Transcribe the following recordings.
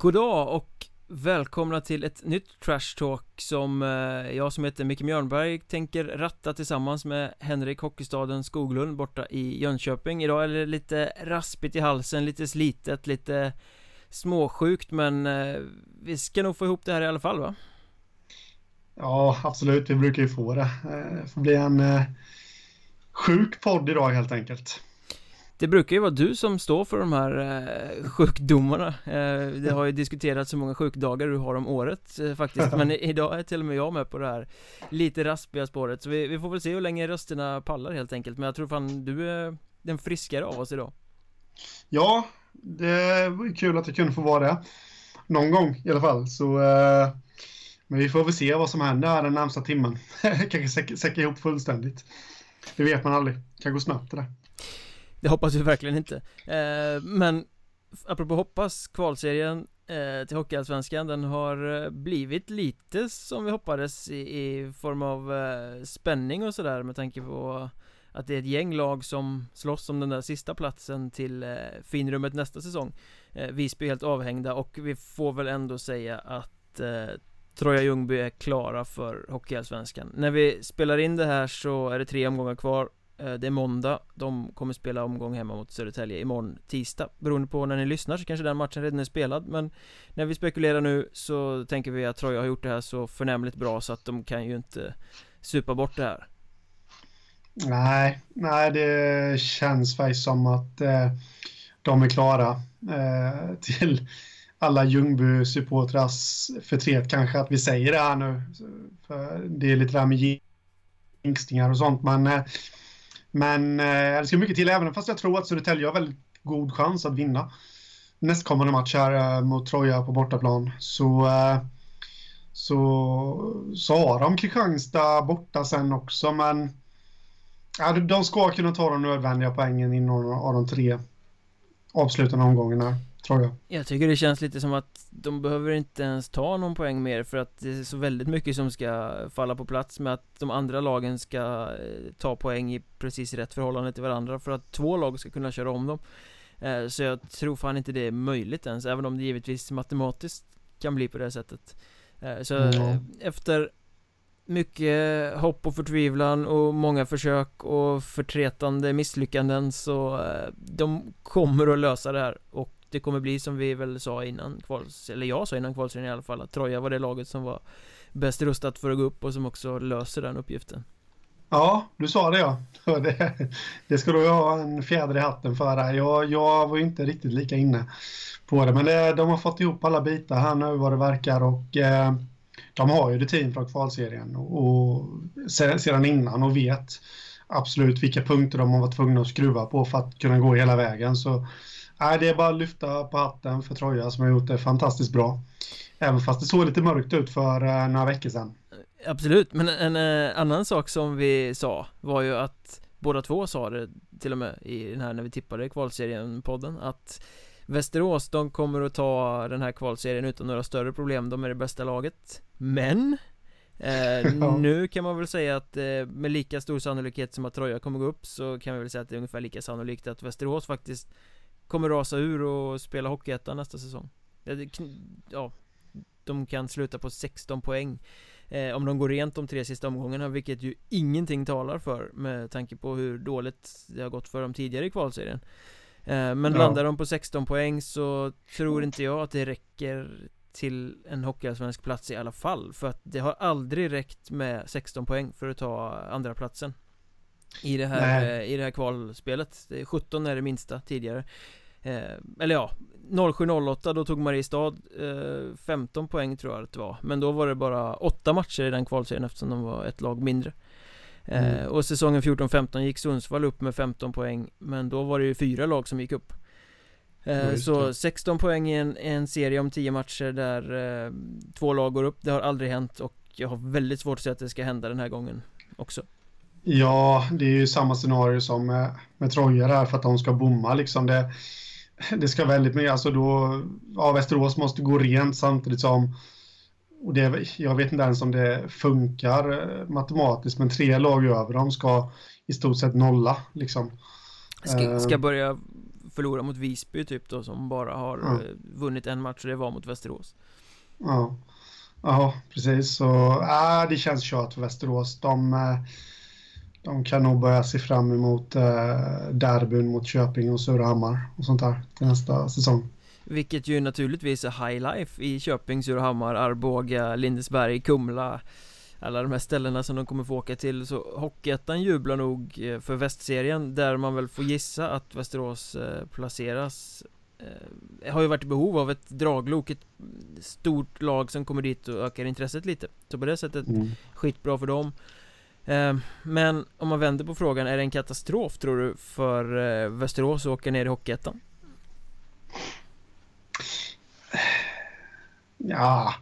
Goddag och välkomna till ett nytt Trash Talk som eh, jag som heter Micke Mjörnberg tänker ratta tillsammans med Henrik Hockeystaden Skoglund borta i Jönköping Idag är det lite raspigt i halsen, lite slitet, lite småsjukt men eh, vi ska nog få ihop det här i alla fall va? Ja, absolut. Vi brukar ju få det. Eh, det får bli en sjuk podd idag helt enkelt. Det brukar ju vara du som står för de här eh, sjukdomarna. Eh, Det har ju diskuterats så många sjukdagar du har om året eh, faktiskt. Men idag är till och med jag med på det här lite raspiga spåret. Så vi, vi, får väl se hur länge rösterna pallar helt enkelt. Men jag tror fan du är den friskare av oss idag. Ja, det var kul att jag kunde få vara det. Någon gång i alla fall. Så Men vi får väl se vad som händer den närmsta timmen. Kanske säcka ihop fullständigt. Det vet man aldrig, det kan gå snabbt det där det hoppas vi verkligen inte. Eh, Men Apropå hoppas, kvalserien eh, till Hockeyallsvenskan Den har eh, blivit lite som vi hoppades i, i form av eh, spänning och sådär med tanke på att det är ett gäng lag som slåss om den där sista platsen till eh, finrummet nästa säsong. Eh, Visby är helt avhängda och vi får väl ändå säga att eh, Troja Ljungby är klara för Hockeyallsvenskan. När vi spelar in det här så är det tre omgångar kvar Eh, det är måndag, de kommer spela omgång hemma mot Södertälje imorgon tisdag. Beroende på när ni lyssnar så kanske den matchen redan är spelad Men när vi spekulerar nu så tänker vi att Troja har gjort det här så förnämligt bra så att de kan ju inte supa bort det här. Nej, nej det känns faktiskt som att eh, de är klara eh, till alla Ljungby-supportrars förtret kanske att vi säger det här nu. För det är lite det här med jinxningar och sånt men eh, men eh, det ska mycket till, även fast jag tror att Södertälje har väldigt god chans att vinna nästkommande match här eh, mot Troja på bortaplan. Så, eh, så, så har de Kristianstad borta sen också, men ja, de ska kunna ta de nödvändiga poängen i någon av de tre avslutande omgångarna tror jag. Jag tycker det känns lite som att de behöver inte ens ta någon poäng mer för att det är så väldigt mycket som ska falla på plats med att de andra lagen ska eh, ta poäng i precis rätt förhållande till varandra för att två lag ska kunna köra om dem. Eh, så jag tror fan inte det är möjligt ens, även om det givetvis matematiskt kan bli på det sättet. Eh, så mm. efter mycket hopp och förtvivlan och många försök och förtretande misslyckanden så de kommer att lösa det här och det kommer bli som vi väl sa innan kvals, eller jag sa innan kvalserien i alla fall att Troja var det laget som var bäst rustat för att gå upp och som också löser den uppgiften. Ja, du sa det ja. Det, det ska du ha en fjäder i hatten för. Där. Jag, jag var inte riktigt lika inne på det, men det, de har fått ihop alla bitar här nu vad det verkar och eh, de har ju rutin från kvalserien och, och sedan innan och vet absolut vilka punkter de har varit tvungna att skruva på för att kunna gå hela vägen. Så Nej, det är bara att lyfta på hatten för Troja som har gjort det fantastiskt bra. Även fast det såg lite mörkt ut för uh, några veckor sedan. Absolut, men en uh, annan sak som vi sa var ju att båda två sa det till och med i den här när vi tippade kvalserien-podden att Västerås, de kommer att ta den här kvalserien utan några större problem, de är det bästa laget Men eh, Nu kan man väl säga att eh, med lika stor sannolikhet som att Troja kommer gå upp så kan vi väl säga att det är ungefär lika sannolikt att Västerås faktiskt kommer rasa ur och spela Hockeyettan nästa säsong. Ja, de kan sluta på 16 poäng eh, Om de går rent de tre sista omgångarna, vilket ju ingenting talar för med tanke på hur dåligt det har gått för dem tidigare i kvalserien. Eh, Men ja. landar de på 16 poäng så tror inte jag att det räcker till en hockeyallsvensk plats i alla fall För att det har aldrig räckt med 16 poäng för att ta andra platsen i det här, eh, i det här kvalspelet. 17 är det minsta tidigare Eh, eller ja, 07-08 då tog Mariestad eh, 15 poäng tror jag att det var. Men då var det bara 8 matcher i den kvalserien eftersom de var ett lag mindre. Eh, mm. Och säsongen 14-15 gick Sundsvall upp med 15 poäng Men då var det ju fyra lag som gick upp. Eh, Så 16 poäng i en, en, serie om 10 matcher där eh, två lag går upp. Det har aldrig hänt och jag har väldigt svårt att se att det ska hända den här gången också. Ja, det är ju samma scenario som med, med Troja där för att de ska bomma liksom. Det det ska väldigt mycket, alltså då, ja, Västerås måste gå rent samtidigt som, och det, jag vet inte ens om det funkar eh, matematiskt, men tre lag över dem ska i stort sett nolla liksom. Ska, ska eh. börja förlora mot Visby typ då som bara har ja. Eh, vunnit en match och det var mot Västerås. Ja, ja precis. Så äh, det känns kört för Västerås. De, de kan nog börja se fram emot äh, derbyn mot Köping och Surahammar och sånt där till nästa säsong. Vilket ju naturligtvis är high life i Köping, Surahammar, Arboga, Lindesberg, Kumla alla de här ställena som de kommer få åka till så Hockeyettan jublar nog eh, för västserien där man väl får gissa att Västerås eh, placeras eh, Har ju varit i behov av ett draglok, ett stort lag som kommer dit och ökar intresset lite Så på det sättet mm. skitbra för dem Ehm, men om man vänder på frågan, är det en katastrof tror du för eh, Västerås att åka ner i Hockeyettan? Ja,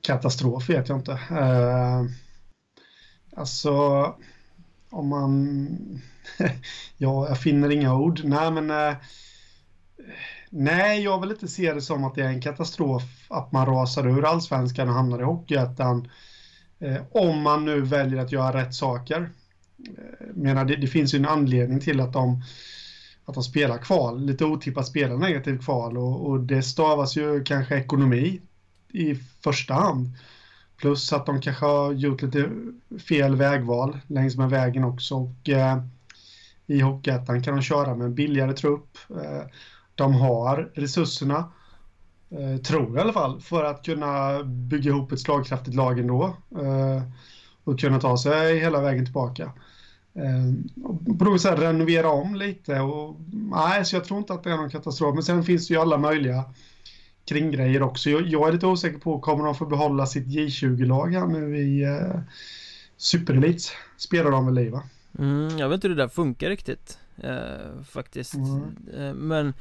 katastrof vet jag inte. Ehm, alltså, om man... ja, jag finner inga ord. Nej, men... Eh, nej, jag vill inte se det som att det är en katastrof att man rasar ur allsvenskan och hamnar i Hockeyettan. Eh, om man nu väljer att göra rätt saker. Eh, menar, det, det finns ju en anledning till att de att de spelar kval, lite otippat spelar negativt kval och, och, det stavas ju kanske ekonomi i första hand. Plus att de kanske har gjort lite fel vägval längs med vägen också. Och, eh, I Hockeyettan kan de köra med en billigare trupp. Eh, de har resurserna, eh, tror jag i alla fall, för att kunna bygga ihop ett slagkraftigt lag ändå. Eh, och kunna ta sig hela vägen tillbaka. Eh, och på något sätt renovera om lite. Och, nej, så jag tror inte att det är någon katastrof. Men sen finns det ju alla möjliga kringgrejer också. Jag, jag är lite osäker på, kommer de få behålla sitt J20-lag här nu i eh, Superelit? Spelar de väl i va? Mm, jag vet inte hur det där funkar riktigt eh, Faktiskt mm. eh, Men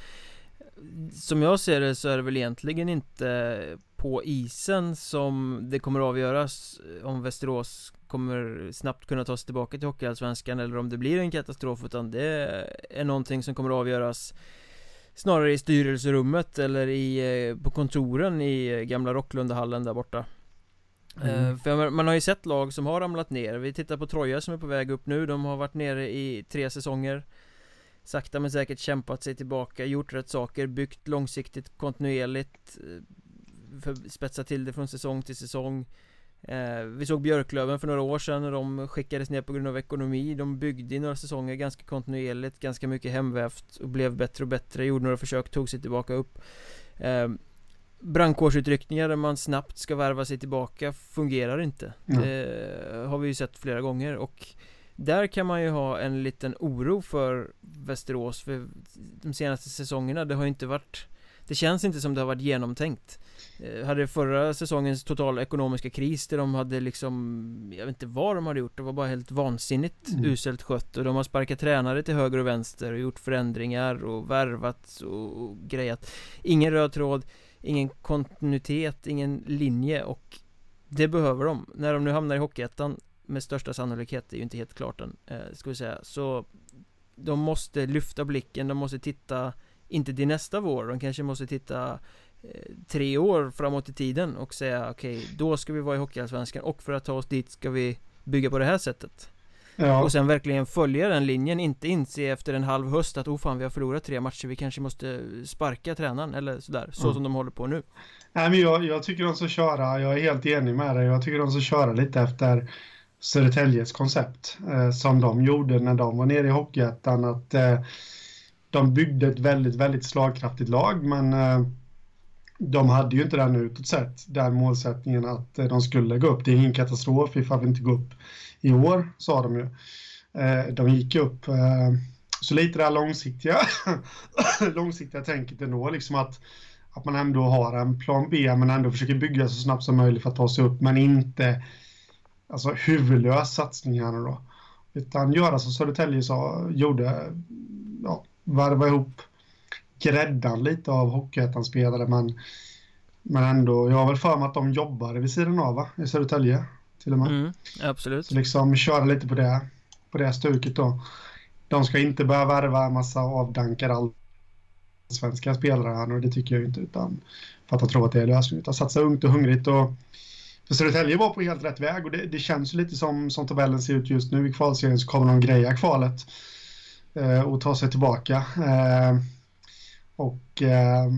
Som jag ser det så är det väl egentligen inte på isen som det kommer att avgöras om Västerås kommer snabbt kunna ta sig tillbaka till Hockeyallsvenskan eller om det blir en katastrof utan det är någonting som kommer att avgöras Snarare i styrelserummet eller i, eh, på kontoren i eh, gamla Rocklundahallen där borta. Mm. Eh, för man har ju sett lag som har ramlat ner. Vi tittar på Troja som är på väg upp nu. De har varit nere i tre säsonger Sakta men säkert kämpat sig tillbaka, gjort rätt saker, byggt långsiktigt kontinuerligt för, Spetsat till det från säsong till säsong. Eh, vi såg Björklöven för några år sedan när de skickades ner på grund av ekonomi. De byggde i några säsonger ganska kontinuerligt, ganska mycket hemvävt och blev bättre och bättre, gjorde några försök, tog sig tillbaka upp. Eh, Brandkårsutryckningar där man snabbt ska värva sig tillbaka fungerar inte. Mm. Det har vi ju sett flera gånger och Där kan man ju ha en liten oro för Västerås för de senaste säsongerna, det har ju inte varit Det känns inte som det har varit genomtänkt. Eh, hade förra säsongens totala ekonomiska kris där de hade liksom Jag vet inte vad de hade gjort, det var bara helt vansinnigt mm. uselt skött och de har sparkat tränare till höger och vänster och gjort förändringar och värvat och, och grejat. Ingen röd tråd, ingen kontinuitet, ingen linje och Det behöver de, när de nu hamnar i Hockeyettan med största sannolikhet, det är ju inte helt klart än, eh, ska vi säga, så De måste lyfta blicken, de måste titta Inte till nästa vår, de kanske måste titta tre år framåt i tiden och säga okej, okay, då ska vi vara i Hockeyallsvenskan och för att ta oss dit ska vi bygga på det här sättet. Ja. Och sen verkligen följa den linjen, inte inse efter en halv höst att oh fan vi har förlorat tre matcher, vi kanske måste sparka tränaren eller sådär, så mm. som de håller på nu. Nej men jag, jag tycker de ska köra, jag är helt enig med dig, jag tycker de ska köra lite efter Södertäljes koncept eh, som de gjorde när de var nere i Hockeyettan att eh, de byggde ett väldigt, väldigt slagkraftigt lag men eh, de hade ju inte den utåt sett, den målsättningen att eh, de skulle gå upp. Det är ingen katastrof ifall vi inte går upp i år, sa de ju. Eh, de gick upp. Eh, så lite det här långsiktiga, långsiktiga tänket ändå, liksom att, att man ändå har en plan B men ändå försöker bygga så snabbt som möjligt för att ta sig upp, men inte alltså huvudlös satsning här nu då. Utan göra som Södertälje sa, gjorde, ja, varva ihop gräddan lite av Hockeyettan-spelare men, men ändå, jag har väl för mig att de jobbar vid sidan av va? i Södertälje till och med. Mm, absolut. Så liksom köra lite på det, på det stuket då. De ska inte börja värva en massa avdankade svenska spelare här och det tycker jag inte utan för att jag tror att det är lösningen. Utan satsa ungt och hungrigt och för Södertälje var på helt rätt väg och det, det känns ju lite som, som tabellen ser ut just nu i kvalserien så kommer de greja kvalet eh, och ta sig tillbaka. Eh, Och eh,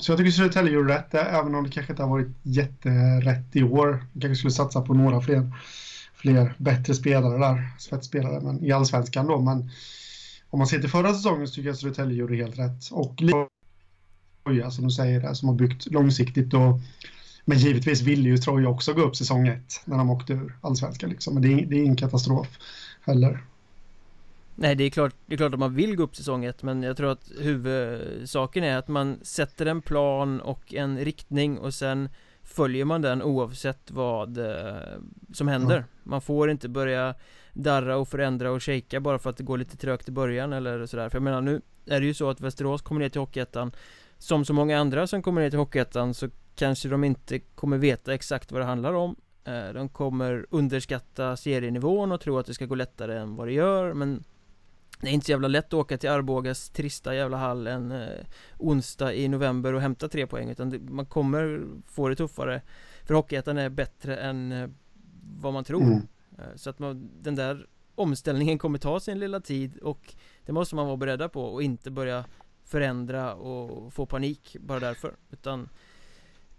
så jag tycker Södertälje gjorde rätt, eh, även om det kanske inte har varit jätterätt i år. De kanske skulle satsa på några fler, fler bättre spelare där, spetsspelare, men i allsvenskan då. Men om man ser till förra säsongen så tycker jag Södertälje gjorde helt rätt. Och Troja som du säger där, som har byggt långsiktigt och men givetvis ville ju Troja också gå upp säsong ett när de åkte ur allsvenskan liksom. Men det är, det är ingen katastrof heller. Nej det är klart, det är klart att man vill gå upp säsong ett men jag tror att huvudsaken är att man sätter en plan och en riktning och sen följer man den oavsett vad eh, som händer. Man får inte börja darra och förändra och shaka bara för att det går lite trögt i början eller sådär. För jag menar nu är det ju så att Västerås kommer ner till Hockeyettan Som så många andra som kommer ner till Hockeyettan så kanske de inte kommer veta exakt vad det handlar om. Eh, De kommer underskatta serienivån och tro att det ska gå lättare än vad det gör men det är inte så jävla lätt att åka till Arbogas trista jävla hall en eh, onsdag i november och hämta tre poäng utan det, man kommer få det tuffare. För Hockeyettan är bättre än eh, vad man tror. Mm. Så att man, den där omställningen kommer ta sin lilla tid och det måste man vara beredda på och inte börja förändra och få panik bara därför utan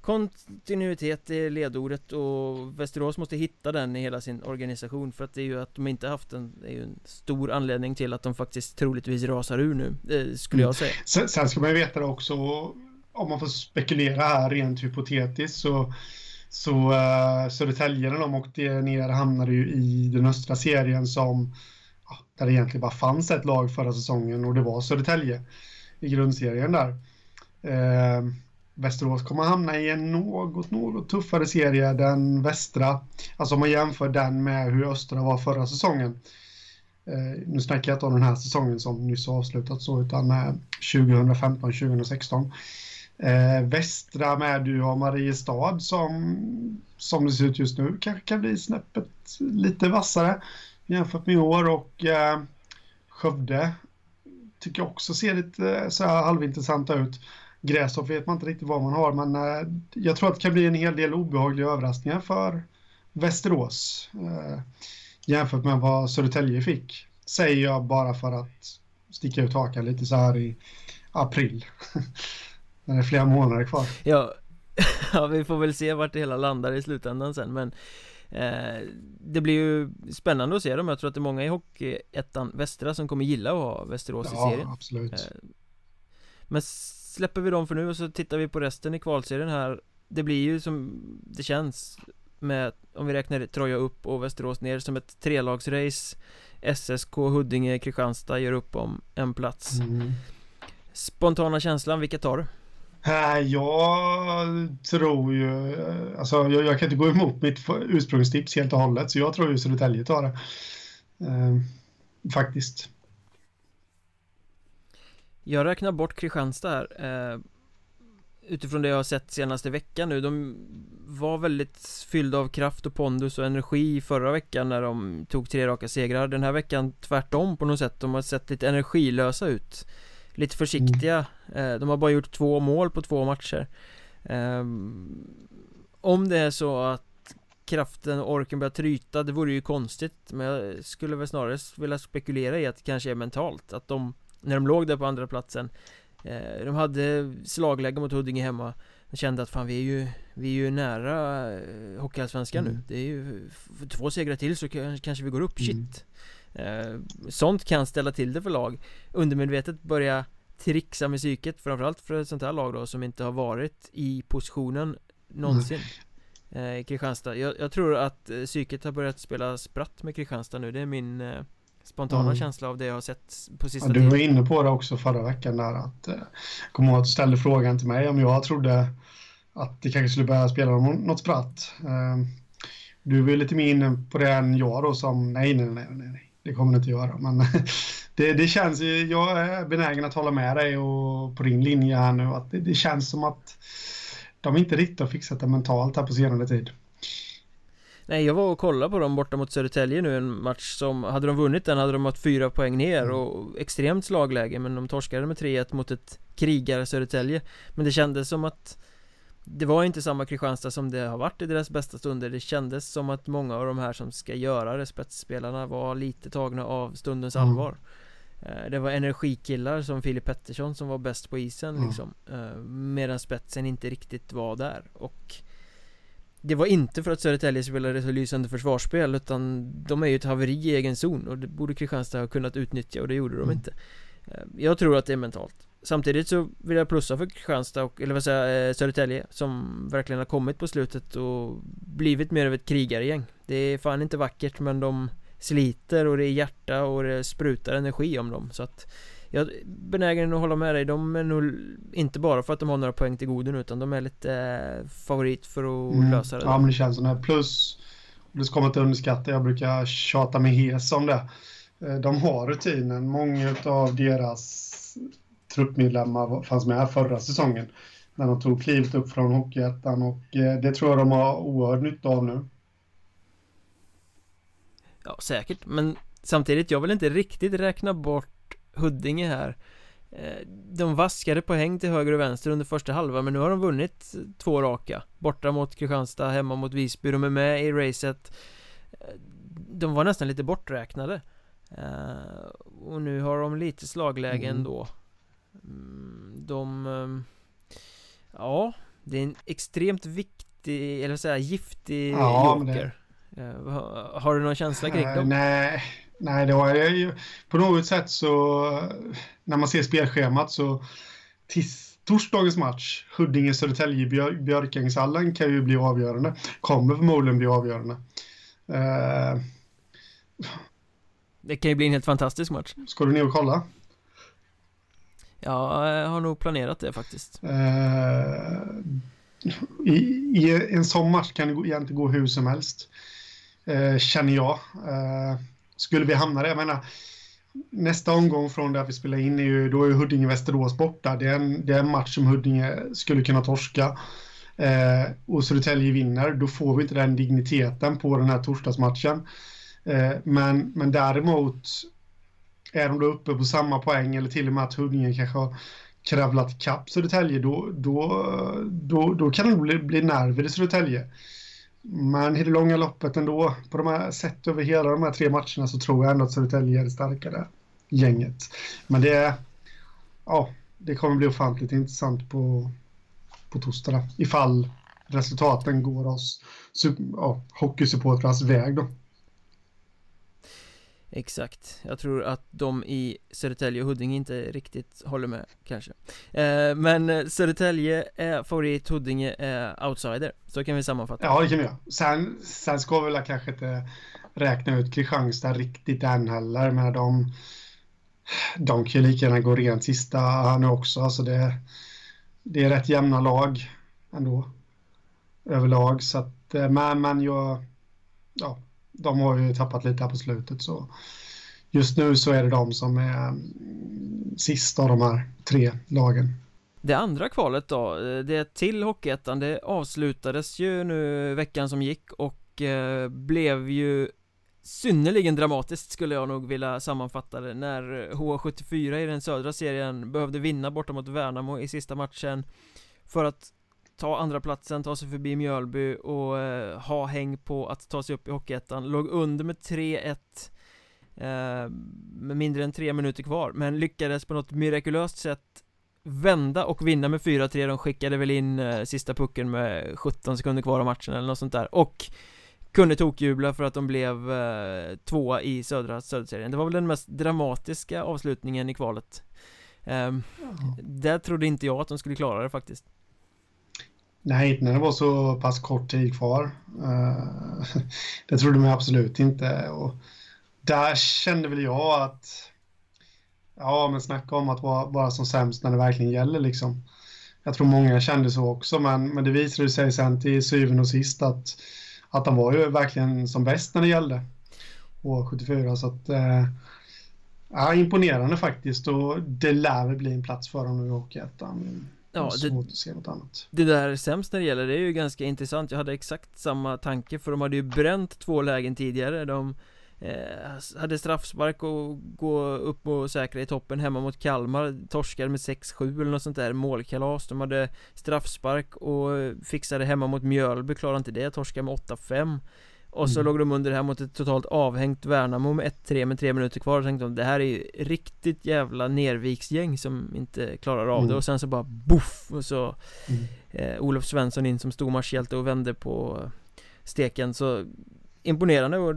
Kontinuitet är ledordet och Västerås måste hitta den i hela sin organisation för att det är ju att de inte haft den Det är ju en stor anledning till att de faktiskt troligtvis rasar ur nu det skulle jag säga mm. sen, sen ska man ju veta det också Om man får spekulera här rent hypotetiskt så Så uh, Södertälje när de åkte ner hamnade ju i den östra serien som Där det egentligen bara fanns ett lag förra säsongen och det var Södertälje I grundserien där uh, Västerås kommer hamna i en något, något tuffare serie, den västra. Alltså om man jämför den med hur östra var förra säsongen. Eh, nu snackar jag inte om den här säsongen som nyss avslutats så, utan eh, 2015-2016. Eh, västra med du har Mariestad som, som det ser ut just nu kanske kan bli snäppet lite vassare jämfört med i år och eh, Skövde tycker jag också ser lite eh, så här halvintressanta ut. Gräshopp vet man inte riktigt vad man har, men eh, jag tror att det kan bli en hel del obehagliga överraskningar för Västerås eh, jämfört med vad Södertälje fick. Säger jag bara för att sticka ut hakan lite så här i april. När det är flera månader kvar. Ja, ja, vi får väl se vart det hela landar i slutändan sen, men eh, det blir ju spännande att se dem. Jag tror att det är många i Hockeyettan Västra som kommer gilla att ha Västerås ja, i serien. Ja, absolut. Eh, men släpper vi dem för nu och så tittar vi på resten i kvalserien här Det blir ju som det känns med, om vi räknar Troja upp och Västerås ner som ett trelagsrace SSK, Huddinge, Kristianstad gör upp om en plats mm. Spontana känslan, vilka tar du? Äh, jag tror ju, alltså jag, jag, kan inte gå emot mitt ursprungstips helt och hållet så jag tror ju Södertälje tar det. Uh, faktiskt. Jag räknar bort Kristianstad här eh, Utifrån det jag har sett senaste veckan nu. De var väldigt fyllda av kraft och pondus och energi förra veckan när de tog tre raka segrar. Den här veckan tvärtom på något sätt. De har sett lite energilösa ut. Lite försiktiga. Mm. eh, De har bara gjort två mål på två matcher. Eh, Om det är så att kraften och orken börjar tryta Det vore ju konstigt. Men jag skulle väl snarare vilja spekulera i att det kanske är mentalt Att de när de låg där på andra platsen eh, De hade slagläge mot Huddinge hemma De kände att fan vi är ju Vi är ju nära eh, Hockeyallsvenskan mm. nu Det är ju Två segrar till så kanske vi går upp, mm. shit. Eh, Sånt kan ställa till det för lag. Undermedvetet börja trixa med psyket Framförallt för ett sånt här lag då som inte har varit i positionen Någonsin. Mm. eh, Kristianstad. Jag, jag, tror att psyket har börjat spela spratt med Kristianstad nu. Det är min eh, spontana mm. känsla av det jag har sett på sista ja, Du var inne på det också förra veckan där att eh, Kom ihåg att du ställde frågan till mig om jag trodde att det kanske skulle börja spela något spratt. Eh, du var lite mer inne på det än jag då som nej, nej, nej, nej, nej. det kommer det inte göra. Men det, det känns, jag är benägen att hålla med dig och på din linje här nu att det, det känns som att de inte riktigt har fixat det mentalt här på senare tid. Nej jag var och kollade på dem borta mot Södertälje nu en match som Hade de vunnit den hade de haft fyra poäng ner mm. och extremt slagläge men de torskade med 3-1 mot ett krigare Södertälje Men det kändes som att Det var inte samma Kristianstad som det har varit i deras bästa stunder Det kändes som att många av de här som ska göra det spetsspelarna var lite tagna av stundens mm. allvar Eh, det var energikillar som Filip Pettersson som var bäst på isen Mm. liksom eh, Medan spetsen inte riktigt var där och Det var inte för att Södertälje spelade så lysande försvarsspel utan de är ju ett haveri i egen zon och det borde Kristianstad ha kunnat utnyttja och det gjorde de Mm. inte. Eh, Jag tror att det är mentalt. Samtidigt så vill jag plussa för Kristianstad och, eller vad säger jag, eh, Södertälje som verkligen har kommit på slutet och blivit mer av ett krigargäng. Det är fan inte vackert men de sliter och det är hjärta och det sprutar energi om dem så att jag är benägen att hålla med dig, de är nog inte bara för att de har några poäng till goden utan de är lite eh, favorit för att Mm. lösa det Ja, men det känns som det. Plus, det ska man inte underskatta, jag brukar tjata mig hes om det. Eh, De har rutinen. Många av deras truppmedlemmar fanns med här förra säsongen när de tog klivet upp från Hockeyettan och eh, det tror jag de har oerhört nytta av nu. Ja, säkert, men samtidigt, jag vill inte riktigt räkna bort Huddinge här. Eh, De vaskade poäng till höger och vänster under första halvan men nu har de vunnit två raka. Borta mot Kristianstad, hemma mot Visby, de är med i racet. Eh, De var nästan lite borträknade. Eh, Och nu har de lite slagläge Mm. ändå. Mm, De Ja, det är en extremt viktig, eller vad säger giftig Ja, joker Har du någon känsla kring Eh, dem? nej, nej, det var jag ju på något sätt så när man ser spelschemat så tis, torsdagens match Huddinge-Södertälje Björ, Björkängshallen kan ju bli avgörande. Kommer förmodligen bli avgörande. Eh, Det kan ju bli en helt fantastisk match ska du ner och kolla? Jag har nog planerat det faktiskt Eh, i, I en sån match kan det egentligen gå hur som helst. Eh, känner jag. Eh, skulle vi hamna där, jag menar, nästa omgång från där vi spelar in är ju, då är Huddinge-Västerås borta. Det är, en, det är en match som Huddinge skulle kunna torska. Eh, och Södertälje vinner, då får vi inte den digniteten på den här torsdagsmatchen. Eh, men, men däremot är de då uppe på samma poäng eller till och med att Huddinge kanske har kravlat kapp Södertälje, då, då, då, då kan det bli, bli nerver i Södertälje. Men i det långa loppet ändå, på de här, sett över hela de här tre matcherna så tror jag ändå att Södertälje är det starkare gänget. Men det, ja, det kommer bli ofantligt intressant på, på torsdag ifall resultaten går oss ja, hockeysupportrars väg då. Exakt Jag tror att de i Södertälje och Huddinge inte riktigt håller med kanske eh, Men Södertälje är favorit, Huddinge är outsider Så kan vi sammanfatta Ja, det kan vi göra. Sen, sen ska vi väl kanske inte räkna ut Kristianstad riktigt än heller, men de, de kan ju lika gärna gå rent sista här nu också. Alltså det, det är rätt jämna lag ändå överlag. Så att, eh, men, men jag, ja, de har ju tappat lite här på slutet. Så just nu så är det de som är mm, sist av de här tre lagen. Det andra kvalet då, eh, det till Hockeyettan, det avslutades ju nu veckan som gick och eh, blev ju synnerligen dramatiskt skulle jag nog vilja sammanfatta det när eh, H74 i den södra serien behövde vinna borta mot Värnamo i sista matchen för att ta andra platsen, ta sig förbi Mjölby och eh, ha häng på att ta sig upp i Hockeyettan, låg under med 3-1 eh, med mindre än tre minuter kvar men lyckades på något mirakulöst sätt vända och vinna med 4-3 De skickade väl in eh, sista pucken med 17 sekunder kvar av matchen eller något sånt där. Och kunde tokjubla för att de blev eh, tvåa i södra söderserien. Det var väl den mest dramatiska avslutningen i kvalet. Ehm, Där trodde inte jag att de skulle klara det faktiskt Nej, inte när det var så pass kort tid kvar. Eh, det trodde man absolut inte. Och där kände väl jag att ja, men snacka om att vara, vara som sämst när det verkligen gäller liksom. Jag tror många kände så också, men, men det visade sig sen till syvende och sist att, att han var ju verkligen som bäst när det gällde. År 74, så att eh, ja, imponerande faktiskt och det lär väl bli en plats för honom i Hockeyettan. Ja, det, Svårt att se något annat. Det där sämst när det gäller, det är ju ganska intressant. Jag hade exakt samma tanke för de hade ju bränt två lägen tidigare. De eh, hade straffspark och gå upp och säkra i toppen hemma mot Kalmar. Torskade med 6-7 eller något sånt där målkalas. De hade straffspark och fixade hemma mot Mjölby, klarade inte det, torskade med 8-5 Och så Mm. låg de under det här mot ett totalt avhängt Värnamo med 1-3 med tre minuter kvar och tänkte de det här är ju riktigt jävla nerviksgäng som inte klarar av det Mm. och sen så bara boff och så Mm. eh, Olof Svensson in som stor matchhjälte och vände på steken så imponerande och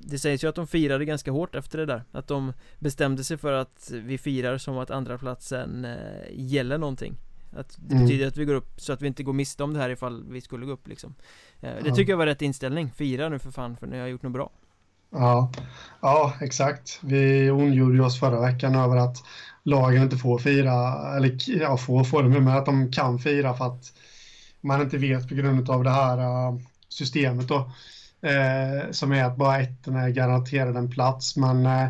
det sägs ju att de firade ganska hårt efter det där Att de bestämde sig för att vi firar som att andra platsen eh, gäller någonting Att det Mm. betyder att vi går upp så att vi inte går miste om det här ifall vi skulle gå upp liksom eh, Det Ja. tycker jag var rätt inställning, fira nu för fan för ni har gjort något bra Ja, ja, exakt. Vi ondgjorde oss förra veckan över att lagen inte får fira, eller ja, får, det, men att de kan fira för att man inte vet på grund av det här äh, systemet då. Eh, som är att bara ettorna är garanterade en plats, men, eh,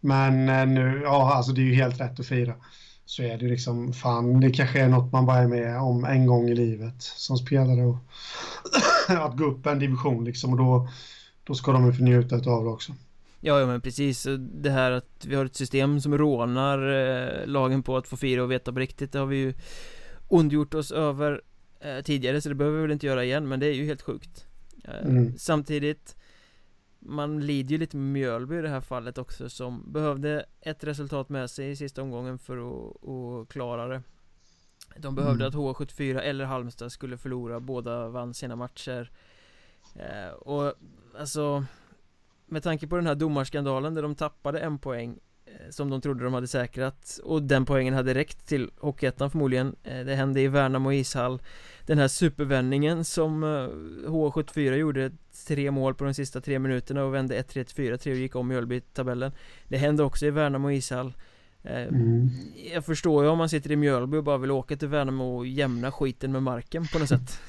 men eh, nu, ja, alltså det är ju helt rätt att fira. Så är det liksom, fan, det kanske är något man bara är med om en gång i livet som spelare och att gå upp en division liksom och då då ska de ju njuta av det också. Ja, ja men precis, det här att vi har ett system som rånar eh, lagen på att få fira och veta på riktigt Det har vi ju ondgjort oss över eh, tidigare så det behöver vi väl inte göra igen men det är ju helt sjukt eh, Mm. Samtidigt Man lider ju lite med Mjölby i det här fallet också som behövde ett resultat med sig i sista omgången för att, att klara det De behövde Mm. att H74 eller Halmstad skulle förlora, båda vann sina matcher eh, Och alltså Med tanke på den här domarskandalen där de tappade en poäng Som de trodde de hade säkrat. Och den poängen hade räckt till Hockeyettan förmodligen. Eh, Det hände i Värnamo ishall. Den här supervändningen som eh, H74 gjorde Tre mål på de sista tre minuterna och vände 1-3 till 4-3 och gick om Mjölby i tabellen Det hände också i Värnamo ishall. Eh, Mm. Jag förstår ju om man sitter i Mjölby och bara vill åka till Värnamo och jämna skiten med marken på något sätt.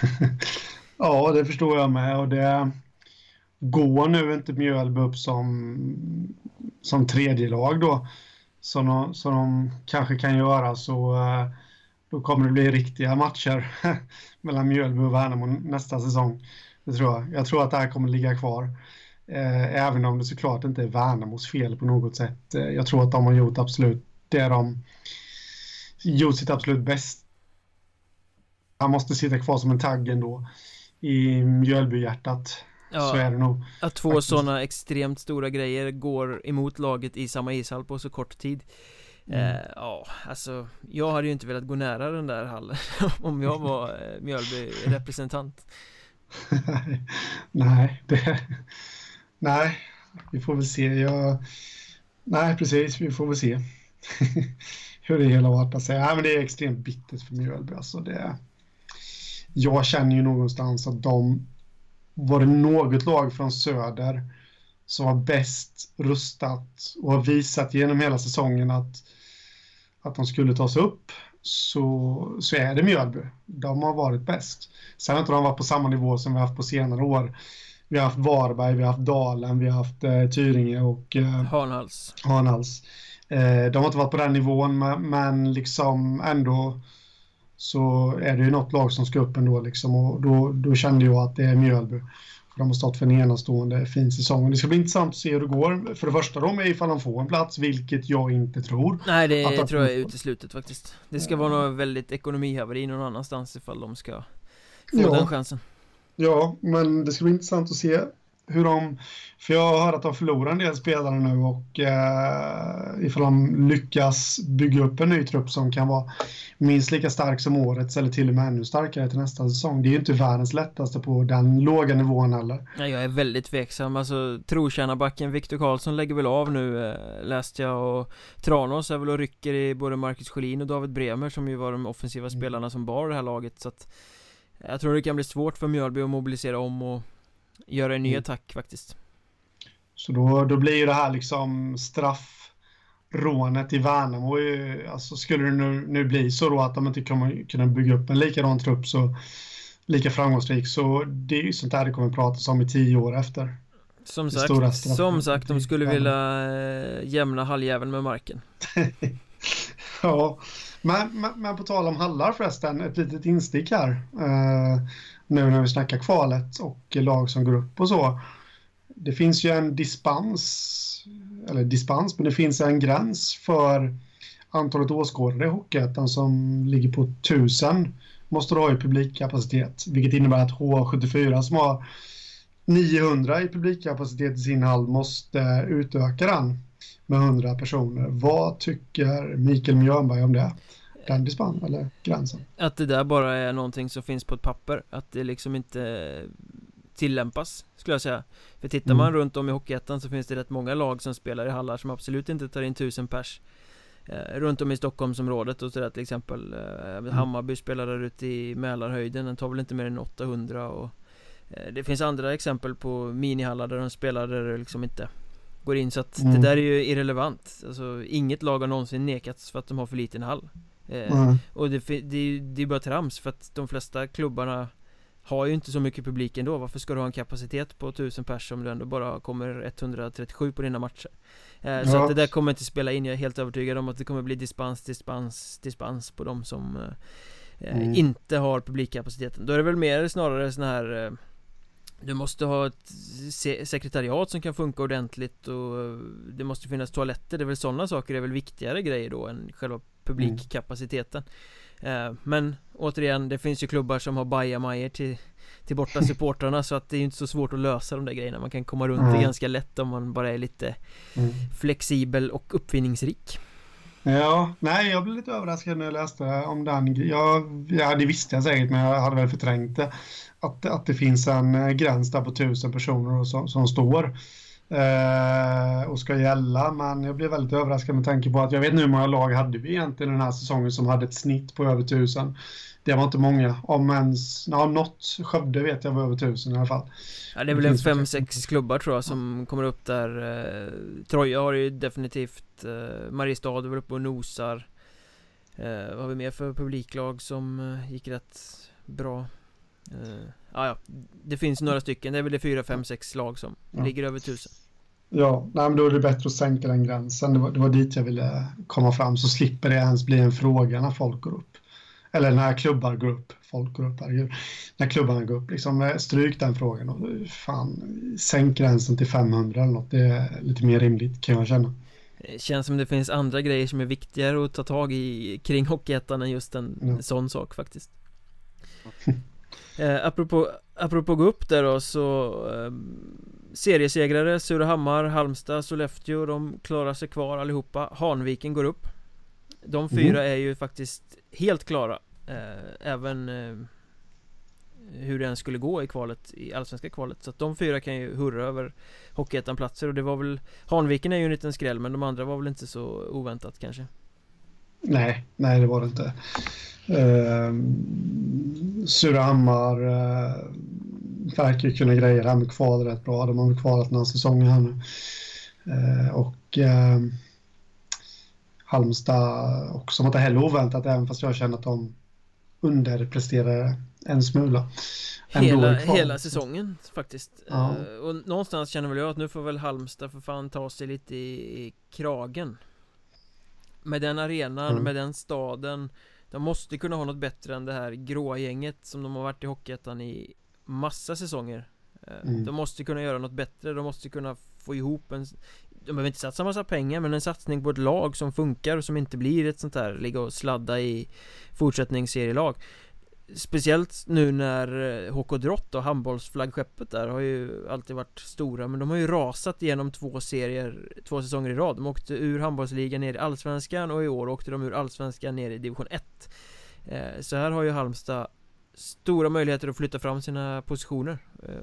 Ja, det förstår jag med och det går nu inte Mjölby upp som, som tredje lag då som de, som de kanske kan göra så eh, då kommer det bli riktiga matcher mellan Mjölby och Värnamo nästa säsong. Det tror jag. Jag tror att det här kommer ligga kvar. Eh, även om det såklart inte är Värnamos fel på något sätt. Eh, jag tror att de har gjort absolut det de gjort sitt absolut bästa. Han måste sitta kvar som en tagg ändå i Mjölbyhjärtat. Så är Ja, det nog. att två sådana extremt stora grejer går emot laget i samma ishall på så kort tid Mm. eh, Ja, alltså Jag hade ju inte velat gå nära den där hallen om jag var eh, Mjölby-representant nej, det, nej, vi får väl se. Jag, nej, precis, vi får väl se hur det hela artar sig. Nej, men det är extremt bittert för Mjölby. Alltså det, jag känner ju någonstans att de var det något lag från söder som var bäst rustat och har visat genom hela säsongen att, att de skulle ta sig upp så, så är det Mjölby. De har varit bäst. Sen har inte de varit på samma nivå som vi haft på senare år. Vi har haft Varberg, vi har haft Dalen, vi har haft eh, Tyringe och eh, Hanhals Hanhals. Eh, de har inte varit på den nivån, men, men liksom ändå så är det ju något lag som ska upp ändå liksom och då, då kände jag att det är Mjölby. För de har stått för en enastående fin säsong. Det ska bli intressant att se hur det går. För det första då med ifall de får en plats, vilket jag inte tror. Nej, det Att tror jag är uteslutet faktiskt Det ska vara något väldigt ekonomihaveri någon annanstans ifall de ska få Ja. den chansen Ja, men det ska bli intressant att se hur de... För jag har hört att de förlorar en del spelare nu och eh, ifall de lyckas bygga upp en ny trupp som kan vara minst lika stark som årets eller till och med ännu starkare till nästa säsong. Det är ju inte världens lättaste på den låga nivån heller. Nej, jag är väldigt tveksam, alltså trotjänarbacken Viktor Karlsson lägger väl av nu eh, läste jag och Tranås är väl och rycker i både Marcus Schelin och David Bremer som ju var de offensiva spelarna som bar det här laget så att Jag tror det kan bli svårt för Mjölby att mobilisera om och göra en ny Mm. attack faktiskt Så då, då blir ju det här liksom straffrånet i Värnamo. ju- Alltså skulle det nu, nu bli så då att de inte kommer kunna bygga upp en likadan trupp så lika framgångsrik så det är ju sånt där det kommer pratas om i tio år efter. Som sagt, som sagt, de skulle Ja. vilja eh, jämna halljäveln med marken Ja, men, men, men på tal om hallar förresten, ett litet instick här. Eh, nu när vi snackar kvalet och lag som går upp och så. Det finns ju en dispens, eller dispens, men det finns en gräns för antalet åskådare i Hockeyettan som ligger på 1000 måste du ha i publikkapacitet, vilket innebär att H74 som har 900 i publikkapacitet i sin hall måste utöka den med 100 personer. Vad tycker Mikael Mjörnberg om det? Den dispens eller gränsen? Att det där bara är någonting som finns på ett papper Att det liksom inte tillämpas Skulle jag säga För tittar man mm. runt om i Hockeyettan så finns det rätt många lag som spelar i hallar som absolut inte tar in tusen pers eh, Runt om i Stockholmsområdet och sådär till exempel eh, mm. Hammarby spelar där ute i Mälarhöjden Den tar väl inte mer än 800 och eh, Det finns andra exempel på minihallar där de spelar där det liksom inte går in så att mm. det där är ju irrelevant Alltså inget lag har någonsin nekats för att de har för liten hall mm. Och det, det, det är bara trams för att de flesta klubbarna har ju inte så mycket publik ändå Varför ska du ha en kapacitet på 1000 pers om du ändå bara kommer 137 på dina matcher? Eh, ja. Så att det där kommer inte spela in Jag är helt övertygad om att det kommer bli dispens, dispens, dispens på de som eh, mm. inte har publikkapaciteten Då är det väl mer snarare sån här eh, du måste ha ett sekretariat som kan funka ordentligt och det måste finnas toaletter, det är väl sådana saker det är väl viktigare grejer då än själva publikkapaciteten mm. Men återigen, det finns ju klubbar som har bajamajor till, till borta supportrarna så att det är inte så svårt att lösa de där grejerna Man kan komma runt mm. det ganska lätt om man bara är lite mm. flexibel och uppfinningsrik Ja, nej jag blev lite överraskad när jag läste om den. Jag, ja, det visste jag säkert men jag hade väl förträngt det att, att det finns en eh, gräns där på tusen personer som, som står eh, och ska gälla. Men jag blev väldigt överraskad med tanke på att jag vet nu hur många lag hade vi egentligen den här säsongen som hade ett snitt på över tusen. Det var inte många, om ens, ja, något, Skövde vet jag var över tusen i alla fall. Ja det är väl en fem, sex klubbar tror jag som ja. kommer upp där eh, Troja har ju definitivt eh, Mariestad väl uppe och nosar eh, Vad har vi mer för publiklag som eh, gick rätt bra? Uh, ja, det finns några stycken. Det är väl det fyra, fem, sex lag som ja. ligger över tusen. Ja, nej, men då är det bättre att sänka den gränsen. Det var, det var dit jag ville komma fram, så slipper det ens bli en fråga när folk går upp. Eller när klubbar går upp. Folk går upp, herregud. När klubbarna går upp, liksom eh, stryk den frågan och fan, sänk gränsen till 500 eller något. Det är lite mer rimligt kan jag känna. Det känns som det finns andra grejer som är viktigare att ta tag i kring Hockeyettan än just en ja. sån sak faktiskt. Eh, apropå, apropå gå upp där då så eh, Seriesegrare, Surahammar, Halmstad, Sollefteå De klarar sig kvar allihopa. Hanviken går upp. De fyra mm. är ju faktiskt helt klara eh, Även eh, hur det än skulle gå i kvalet, i allsvenska kvalet. Så att de fyra kan ju hurra över Hockeyettan-platser och det var väl Hanviken är ju en liten skräll men de andra var väl inte så oväntat kanske. Nej, nej det var det inte Eh, Surahammar eh, verkar kunna greja det här med kval rätt bra. De har väl kvalat några säsonger här nu. Eh, och eh, Halmstad också inte heller oväntat även fast jag känner att de underpresterar en smula. Hela, hela säsongen faktiskt ja. uh, Och någonstans känner väl jag att nu får väl Halmstad för fan ta sig lite i, i kragen Med den arenan, mm. med den staden de måste kunna ha något bättre än det här gråa gänget som de har varit i Hockeyettan i massa säsonger eh, mm. De måste kunna göra något bättre, de måste kunna få ihop en De behöver inte satsa massa pengar men en satsning på ett lag som funkar och som inte blir ett sånt här ligga och sladda i fortsättningsserielag Speciellt nu när eh, HK Drott och handbollsflaggskeppet där har ju alltid varit stora Men de har ju rasat genom två serier, två säsonger i rad. De åkte ur handbollsligan ner i Allsvenskan och i år åkte de ur Allsvenskan ner i division 1 eh, Så här har ju Halmstad stora möjligheter att flytta fram sina positioner. Eh,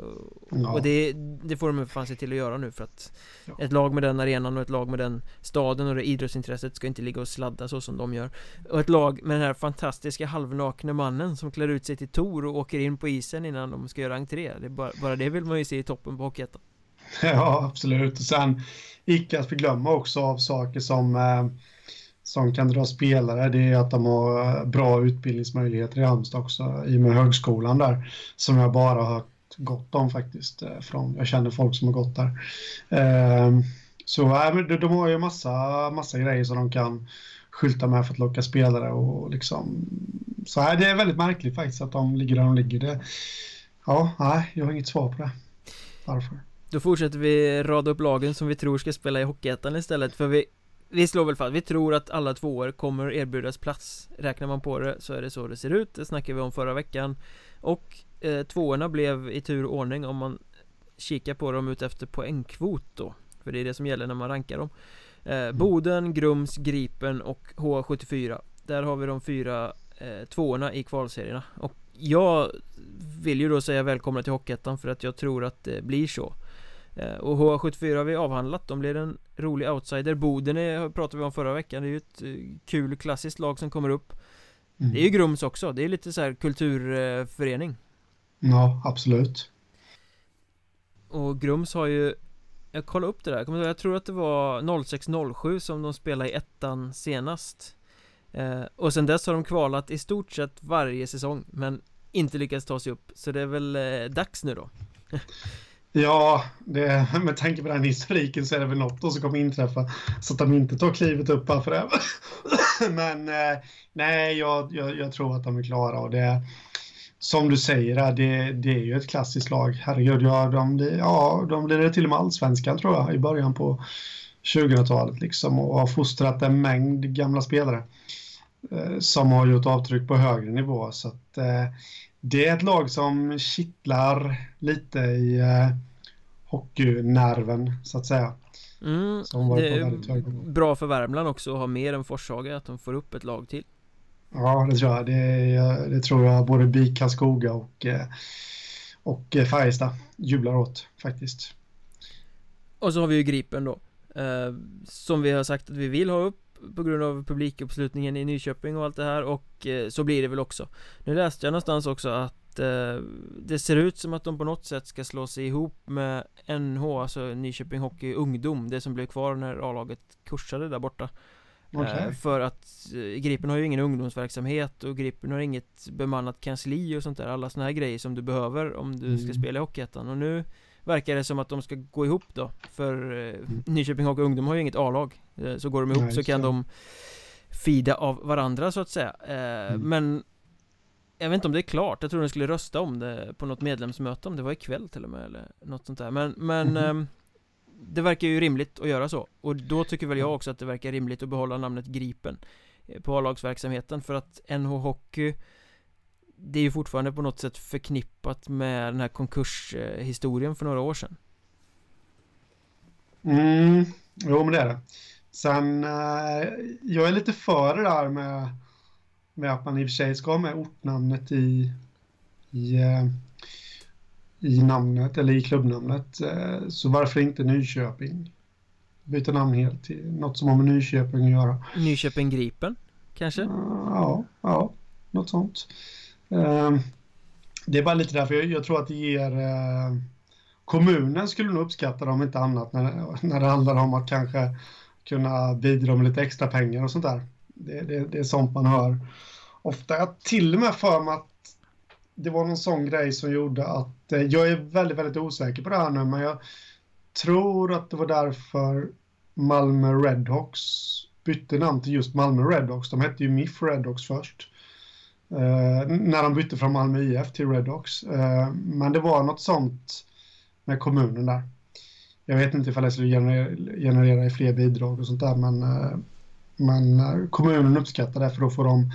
ja. Och det, det får de fan se till att göra nu för att ja. Ett lag med den arenan och ett lag med den staden och det idrottsintresset ska inte ligga och sladda så som de gör. Och ett lag med den här fantastiska halvnakna mannen som klär ut sig till Tor och åker in på isen innan de ska göra entré. Det bara, bara det vill man ju se i toppen på Hockeyettan. Ja absolut. Och sen icke att förglömma också av saker som eh, som kan dra spelare det är att de har bra utbildningsmöjligheter i Halmstad också i och med högskolan där som jag bara har hört gott om faktiskt eh, från, jag känner folk som har gått där. Ehm, så de har ju massa, massa grejer som de kan skylta med för att locka spelare och liksom så här, det är väldigt märkligt faktiskt att de ligger där de ligger. Det, ja, nej, jag har inget svar på det. Varför? Då fortsätter vi rada upp lagen som vi tror ska spela i Hockeyettan istället för vi vi slår väl fast, vi tror att alla tvåor kommer erbjudas plats. Räknar man på det så är det så det ser ut, det snackade vi om förra veckan. Och eh, tvåorna blev i tur och ordning om man kika på dem utefter poängkvot då. För det är det som gäller när man rankar dem. Eh, Boden, Grums, Gripen och H74 Där har vi de fyra eh, tvåorna i kvalserierna. Och jag vill ju då säga välkomna till Hockeyettan för att jag tror att det blir så och HA74 har vi avhandlat, de blir en rolig outsider. Boden är, pratade vi om förra veckan, det är ju ett eh, kul klassiskt lag som kommer upp. Mm. Det är ju Grums också, det är lite så här kulturförening. Ja, absolut. Och Grums har ju Jag kollade upp det där, jag tror att det var 0607 som de spelade i ettan senast. Eh, Och sen dess har de kvalat i stort sett varje säsong Men inte lyckats ta sig upp, så det är väl eh, dags nu då Ja, det, med tanke på den historiken så är det väl något som kommer inträffa. Så att de inte tar klivet upp här för det. Men eh, nej, jag, jag, jag, tror att de är klara. Och det, som du säger, det, det är ju ett klassiskt lag. Herregud, ja, de, ja, de blir det till och med allsvenskan tror jag i början på 2000-talet liksom och har fostrat en mängd gamla spelare eh, som har gjort avtryck på högre nivå. Så att, eh, det är ett lag som kittlar lite i eh, hockeynerven så att säga. Mm, det är bra för Värmland också att ha mer än Forshaga, att de får upp ett lag till. Ja, det tror jag. Det, det tror jag både BIK Karlskoga och, eh, och Färjestad jublar åt faktiskt. Och så har vi ju Gripen då. Eh, som vi har sagt att vi vill ha upp på grund av publikuppslutningen i Nyköping och allt det här och eh, så blir det väl också Nu läste jag någonstans också att eh, det ser ut som att de på något sätt ska slå sig ihop med NH, alltså Nyköping Hockey Ungdom Det som blev kvar när A-laget kursade där borta okay. eh, För att Gripen har ju ingen ungdomsverksamhet och Gripen har inget bemannat kansli och sånt där Alla såna här grejer som du behöver om du mm. ska spela i Hockeyettan och nu Verkar det som att de ska gå ihop då För eh, mm. Nyköping Hockey Ungdom har ju inget A-lag eh, Så går de ihop Nej, så kan så. de Fida av varandra så att säga eh, mm. Men Jag vet inte om det är klart, jag tror de skulle rösta om det på något medlemsmöte om det var ikväll till och med eller något sånt där Men, men mm. Det verkar ju rimligt att göra så Och då tycker väl jag också att det verkar rimligt att behålla namnet Gripen På A-lagsverksamheten för att NH Hockey det är ju fortfarande på något sätt förknippat med den här konkurshistorien för några år sedan. Mm, jo men det är det. Sen, eh, jag är lite för det där med, med att man i och för sig ska ha med ortnamnet i, i, eh, i namnet eller i klubbnamnet. Eh, så varför inte Nyköping? Byta namn helt till något som har med Nyköping att göra. Nyköping Gripen, kanske? Ja, ja, något sånt. Ehm, det är bara lite därför jag, jag tror att det ger... Ehm, kommunen skulle nog uppskatta det om inte annat när, när det handlar om att kanske kunna bidra med lite extra pengar och sånt där. Det, det, det är sånt man hör ofta. Jag till och med för mig att det var någon sån grej som gjorde att eh, jag är väldigt, väldigt osäker på det här nu, men jag tror att det var därför Malmö Redhawks bytte namn till just Malmö Redhawks. De hette ju MIF Redhawks först. Eh, när de bytte från Malmö IF till Redhawks. Eh, men det var något sånt med kommunen där. Jag vet inte ifall det skulle generera, generera fler bidrag och sånt där, men, eh, men kommunen uppskattar det för då får de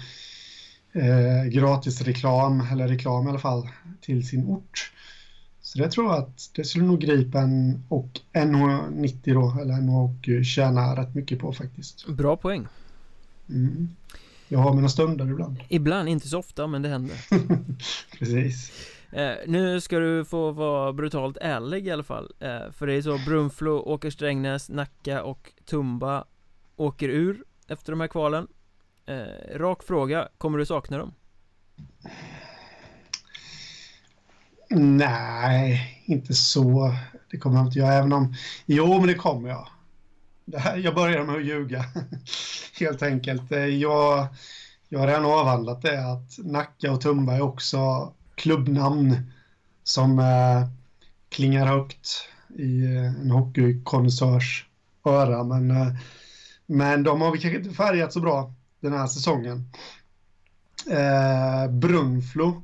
eh, gratis reklam, eller reklam i alla fall, till sin ort. Så det tror jag att det skulle nog Gripen och NH90 då, eller NH och tjäna rätt mycket på faktiskt. Bra poäng. Mm. Jag har mina stunder ibland. Ibland, inte så ofta, men det händer. Precis. Eh, nu ska du få vara brutalt ärlig i alla fall. Eh, för det är så, Brunflo, Åker Strängnäs, Nacka och Tumba åker ur efter de här kvalen. Eh, rak fråga, kommer du sakna dem? Nej, inte så. Det kommer jag inte göra, även om... Jo, men det kommer jag här, jag börjar med att ljuga, helt enkelt. Eh, jag, jag har redan avhandlat det att Nacka och Tumba är också klubbnamn som eh, klingar högt i eh, en hockeykonnässörs öra. Men, eh, men de har vi kanske inte färgat så bra den här säsongen. Eh, Brunflo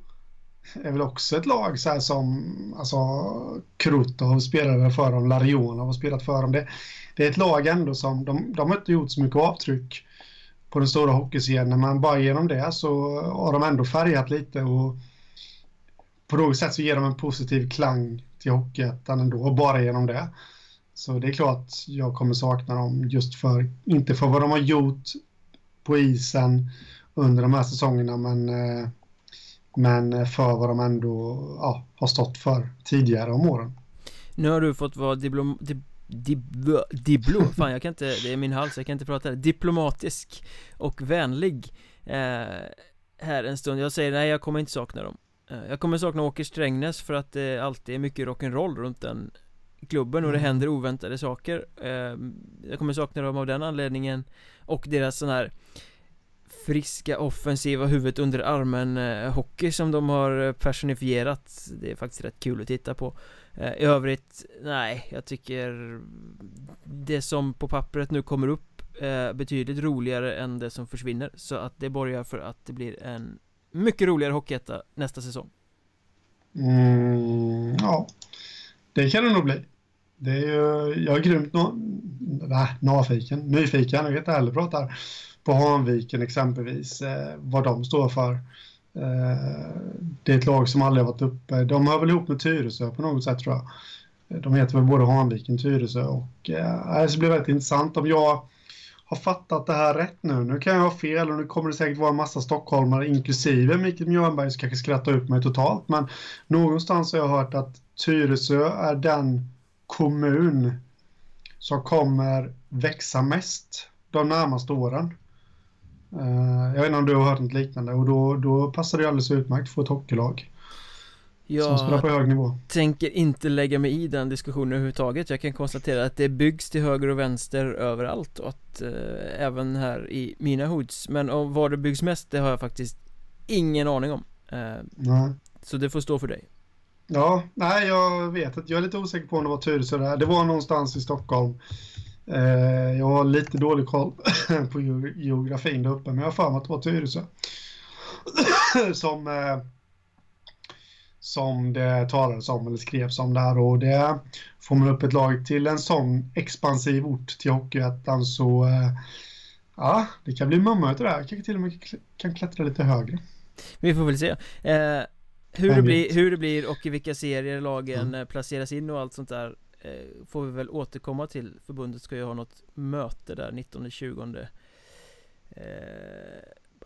är väl också ett lag så här som alltså, Krutov spelade för dem, Larionov har spelat för dem. Det, det är ett lag ändå som, de, de har inte gjort så mycket avtryck på den stora hockeyscenen, men bara genom det så har de ändå färgat lite och på något sätt så ger de en positiv klang till Hockeyettan ändå, bara genom det. Så det är klart jag kommer sakna dem just för, inte för vad de har gjort på isen under de här säsongerna, men, eh, men för vad de ändå ja, har stått för tidigare om åren. Nu har du fått vara diplom, dip, dip, diblo, fan jag kan inte, det är min hals, jag kan inte prata. Diplomatisk och vänlig eh, Här en stund, jag säger nej jag kommer inte sakna dem. Eh, Jag kommer sakna Åker Strängnäs för att det alltid är mycket rock'n'roll runt den klubben och det mm. händer oväntade saker. Eh, Jag kommer sakna dem av den anledningen Och deras sån här friska offensiva huvudet under armen eh, hockey som de har eh, personifierat. Det är faktiskt rätt kul att titta på. Eh, I övrigt, nej, jag tycker Det som på pappret nu kommer upp är betydligt roligare än det som försvinner. Så att det borgar för att det blir en mycket roligare hockeyetta nästa säsong. Mm, Ja. Det kan det nog bli. Det är ju, jag är grymt no, nej, nyfiken, nyfiken, jag vet inte heller pratar på Hanviken exempelvis, eh, vad de står för. Eh, det är ett lag som aldrig har varit uppe. De hör väl ihop med Tyresö på något sätt tror jag. Eh, de heter väl både Hanviken och Tyresö och eh, det blir väldigt intressant om jag har fattat det här rätt nu. Nu kan jag ha fel och nu kommer det säkert vara en massa stockholmare inklusive Mikael Mjörnberg som kanske skrattar ut mig totalt. Men någonstans har jag hört att Tyresö är den kommun som kommer växa mest de närmaste åren. Uh, jag vet inte om du har hört något liknande. Och då, då passar det alldeles utmärkt få ett hockeylag. Jag som spelar på hög nivå. tänker inte lägga mig i den diskussionen överhuvudtaget. Jag kan konstatera att det byggs till höger och vänster överallt och att uh, även här i mina hoods. Men om var det byggs mest det har jag faktiskt ingen aning om. Uh, Nej. Så det får stå för dig. Ja, nej jag vet att jag är lite osäker på om det var Tyresö där Det var någonstans i Stockholm Eh, jag har lite dålig koll på geografin där uppe, men jag har för mig att det var Tyresö. som, eh, som det talades om eller skrevs om där och det får man upp ett lag till en sån expansiv ort till Hockeyettan så eh, ja, det kan bli det här. Kanske till och med kan klättra lite högre. Vi får väl se. Eh, hur, det blir, hur det blir och i vilka serier lagen mm. placeras in och allt sånt där får vi väl återkomma till. Förbundet ska ju ha något möte där 19-20 eh,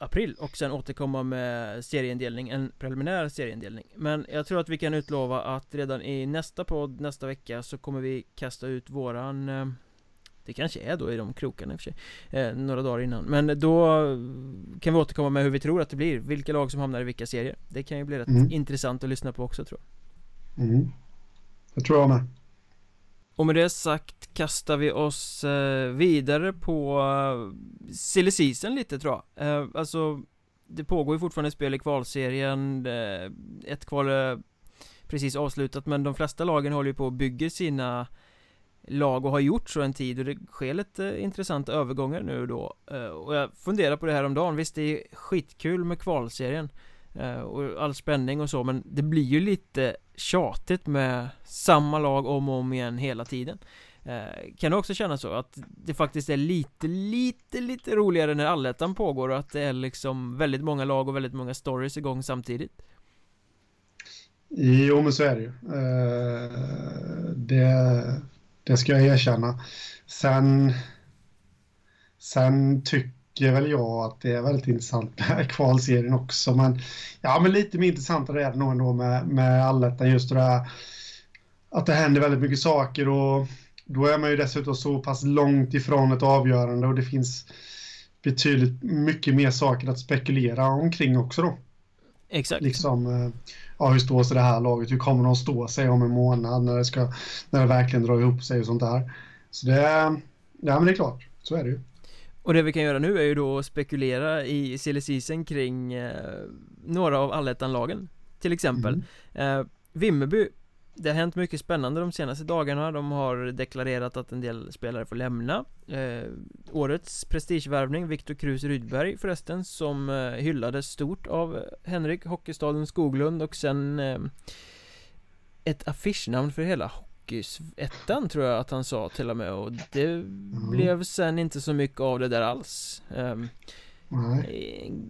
april och sen återkomma med serieindelning, en preliminär serieindelning. Men jag tror att vi kan utlova att redan i nästa podd nästa vecka så kommer vi kasta ut våran eh, det kanske är då i de krokarna i och för sig eh, Några dagar innan. Men då kan vi återkomma med hur vi tror att det blir Vilka lag som hamnar i vilka serier. Det kan ju bli rätt mm. intressant att lyssna på också tror jag. Mm. Det tror jag med och med det sagt kastar vi oss eh, vidare på eh, silly season lite tror jag. Eh, alltså Det pågår ju fortfarande spel i kvalserien Ett kval är precis avslutat men de flesta lagen håller ju på och bygger sina lag och har gjort så en tid och det sker lite intressanta övergångar nu då. Och jag funderar på det här om dagen. Visst det är skitkul med kvalserien. Eh, och all spänning och så men det blir ju lite tjatigt med samma lag om och om igen hela tiden. Eh, kan du också känna så att det faktiskt är lite, lite, lite roligare när allettan pågår och att det är liksom väldigt många lag och väldigt många stories igång samtidigt? Jo men så är det ju. Eh, det, det ska jag erkänna. Sen Sen tycker tycker väl jag att det är väldigt intressant med kvalserien också. Men, ja, men lite mer intressantare är det nog ändå med, med allettan just det här att det händer väldigt mycket saker och då är man ju dessutom så pass långt ifrån ett avgörande och det finns betydligt mycket mer saker att spekulera omkring också då. Exakt. Liksom, eh, ja, hur står sig det här laget? Hur kommer de att stå sig om en månad när det, ska, när det verkligen drar ihop sig och sånt där? Så det, ja men det är klart, så är det ju. Och det vi kan göra nu är ju då att spekulera i silly kring eh, några av allettanlagen. Till exempel mm. eh, Vimmerby. Det har hänt mycket spännande de senaste dagarna. De har deklarerat att en del spelare får lämna. Eh, Årets prestigevärvning Viktor Krus Rydberg förresten Som eh, hyllades stort av Henrik Hockeystaden Skoglund och sen eh, Ett affischnamn för hela ettan tror jag att han sa till och med och det mm. blev sen inte så mycket av det där alls um,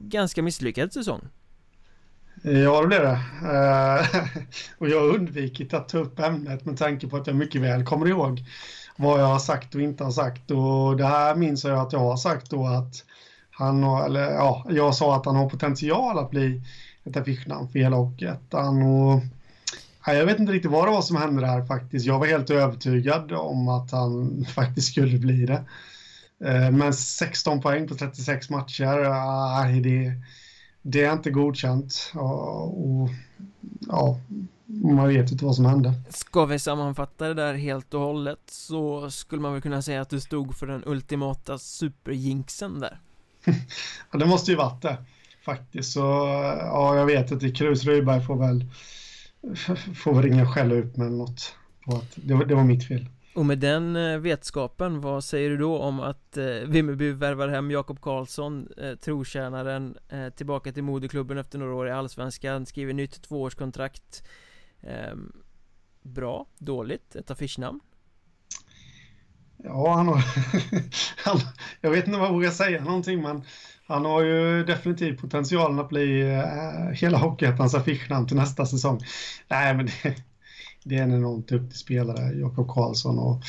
Ganska misslyckad säsong Ja, det blir det. Eh, och jag har undvikit att ta upp ämnet med tanke på att jag mycket väl kommer ihåg vad jag har sagt och inte har sagt. Och det här minns jag att jag har sagt då att han har, eller ja, jag sa att han har potential att bli ett affischnamn för hela Hockeyettan. Och jag vet inte riktigt vad det var som hände där faktiskt. Jag var helt övertygad om att han faktiskt skulle bli det. Eh, men 16 poäng på 36 matcher, nej, det, det är inte godkänt. Och, ja, man vet inte vad som hände. Ska vi sammanfatta det där helt och hållet så skulle man väl kunna säga att du stod för den ultimata superjinksen där. ja, det måste ju varit det faktiskt. Så ja, jag vet inte. Krus Rydberg får väl får väl ringa och skälla ut med något på att det var, det var mitt fel. Och med den eh, vetskapen, vad säger du då om att eh, Vimmerby värvar hem Jakob Karlsson, eh, trotjänaren, eh, tillbaka till moderklubben efter några år i Allsvenskan, skriver nytt tvåårskontrakt eh, Bra, dåligt, ett affischnamn? Ja, han har... han, jag vet inte om jag vågar säga någonting, men han har ju definitivt potentialen att bli eh, hela Hockeyettans affischnamn till nästa säsong. Nej, men det, det är en enormt duktig spelare, Jakob Karlsson. Och,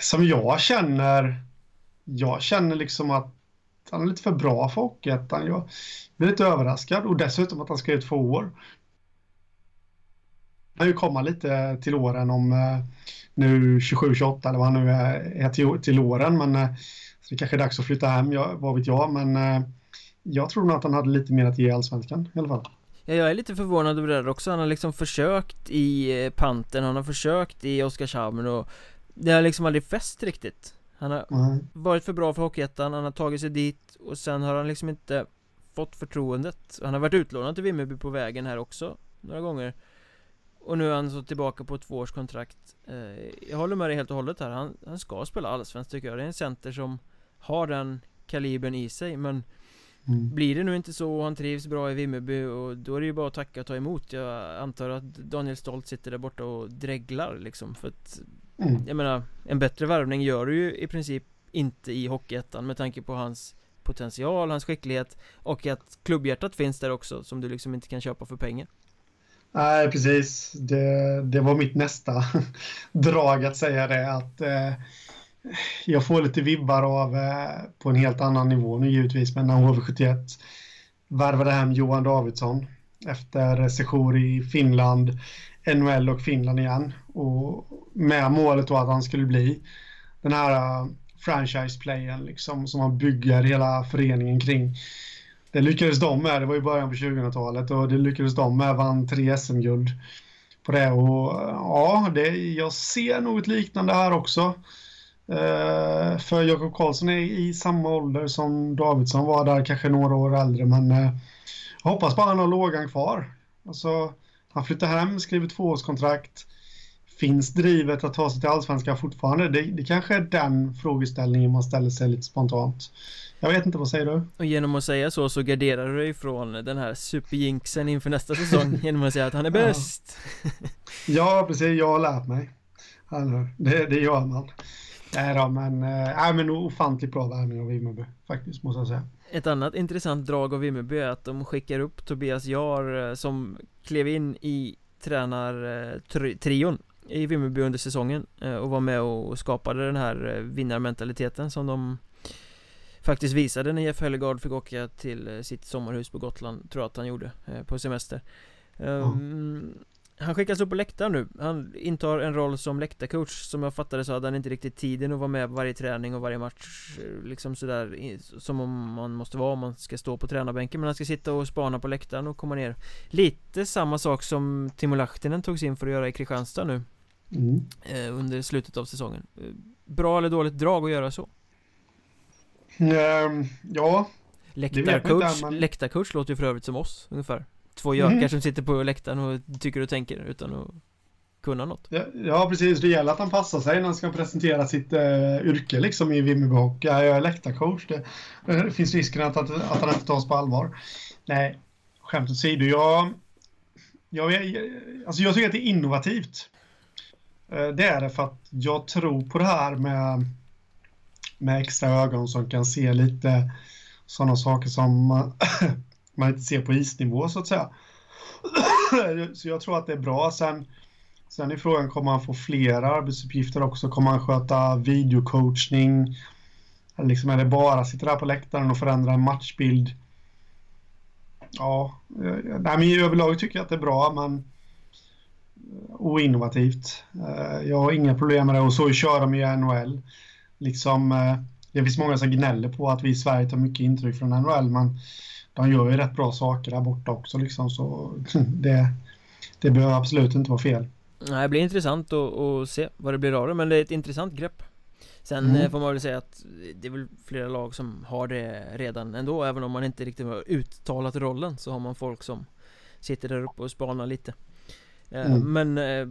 som jag känner, jag känner liksom att han är lite för bra för Hockeyettan. Jag blir lite överraskad och dessutom att han ska ut två år. Han ju komma lite till åren om eh, nu 27-28 eller vad han nu är, till, till åren. Men eh, det kanske är dags att flytta hem, jag, vad vet jag. Men eh, jag tror nog att han hade lite mer att ge allsvenskan i alla fall. Ja, jag är lite förvånad över det där också. Han har liksom försökt i eh, Panten, han har försökt i Oskarshamn och det har liksom aldrig fäst riktigt. Han har mm. varit för bra för Hockeyettan, han har tagit sig dit och sen har han liksom inte fått förtroendet. Han har varit utlånad till Vimmerby på vägen här också, några gånger. Och nu är han så tillbaka på ett tvåårskontrakt. Eh, jag håller med dig helt och hållet här, han, han ska spela allsvenskt tycker jag. Det är en center som har den kalibern i sig, men Mm. Blir det nu inte så och han trivs bra i Vimmerby och då är det ju bara att tacka och ta emot Jag antar att Daniel Stolt sitter där borta och dreglar liksom för att mm. Jag menar, en bättre värvning gör du ju i princip inte i Hockeyettan med tanke på hans potential, hans skicklighet och att klubbhjärtat finns där också som du liksom inte kan köpa för pengar Nej, precis. Det, det var mitt nästa drag att säga det att eh, jag får lite vibbar av eh, på en helt annan nivå nu givetvis, men när HV71 värvade hem Johan Davidsson efter sejour i Finland, NHL och Finland igen och med målet då att han skulle bli den här uh, franchise-playen liksom som man bygger hela föreningen kring. Det lyckades de med, det var i början på 2000-talet och det lyckades de med, vann tre SM-guld på det och eh, ja, det, jag ser något liknande här också. Uh, för Jakob Karlsson är i samma ålder som Davidsson var där, kanske några år äldre, men uh, jag hoppas bara han har lågan kvar. Alltså, han flyttar hem, skriver tvåårskontrakt. Finns drivet att ta sig till allsvenskan fortfarande? Det, det kanske är den frågeställningen man ställer sig lite spontant. Jag vet inte, vad säger du? Och genom att säga så så garderar du dig från den här superjinksen inför nästa säsong genom att säga att han är bäst. Ja, ja precis. Jag har lärt mig. Alltså, det, det gör man. Nej då, men, äh, men ofantligt bra värvning av Vimmerby faktiskt, måste jag säga. Ett annat intressant drag av Vimmerby är att de skickar upp Tobias Jar eh, som klev in i tränartrion i Vimmerby under säsongen och var med och skapade den här vinnarmentaliteten som de faktiskt visade när Jeff Hellegard fick åka till sitt sommarhus på Gotland, tror jag att han gjorde, på semester. Mm. Han skickas upp på läktaren nu. Han intar en roll som läktarcoach. Som jag fattade så hade han inte riktigt tiden att vara med på varje träning och varje match Liksom sådär Som om man måste vara om man ska stå på tränarbänken. Men han ska sitta och spana på läktaren och komma ner. Lite samma sak som Timo Lahtinen togs in för att göra i Kristianstad nu mm. eh, Under slutet av säsongen. Eh, Bra eller dåligt drag att göra så? Mm, ja. Läktarcoach, men... läktarcoach låter ju för övrigt som oss ungefär två gökar mm. som sitter på läktaren och tycker och tänker utan att kunna något. Ja, ja, precis. Det gäller att han passar sig när han ska presentera sitt uh, yrke liksom i Vimmerby Hockey. Jag är läktarcoach. Det, det finns risken att, att, att han inte tas på allvar. Nej, skämt åsido. Jag, jag, alltså jag tycker att det är innovativt. Uh, det är det för att jag tror på det här med, med extra ögon som kan se lite sådana saker som man inte ser på isnivå så att säga. så jag tror att det är bra. Sen, sen är frågan, kommer han få flera arbetsuppgifter också? Kommer han sköta videocoachning? Eller liksom är det bara sitta där på läktaren och förändra en matchbild? Ja, nej, men överlag tycker jag att det är bra, men eh, oinnovativt. Eh, jag har inga problem med det och så kör de ju NHL. Liksom, eh, det finns många som gnäller på att vi i Sverige tar mycket intryck från NHL, men de gör ju rätt bra saker där borta också liksom, så det, det behöver absolut inte vara fel. Nej, det blir intressant att, att se vad det blir av det, men det är ett intressant grepp. Sen mm. Eh, får man väl säga att det är väl flera lag som har det redan ändå, även om man inte riktigt har uttalat rollen så har man folk som sitter där uppe och spanar lite. Eh, mm. Men eh,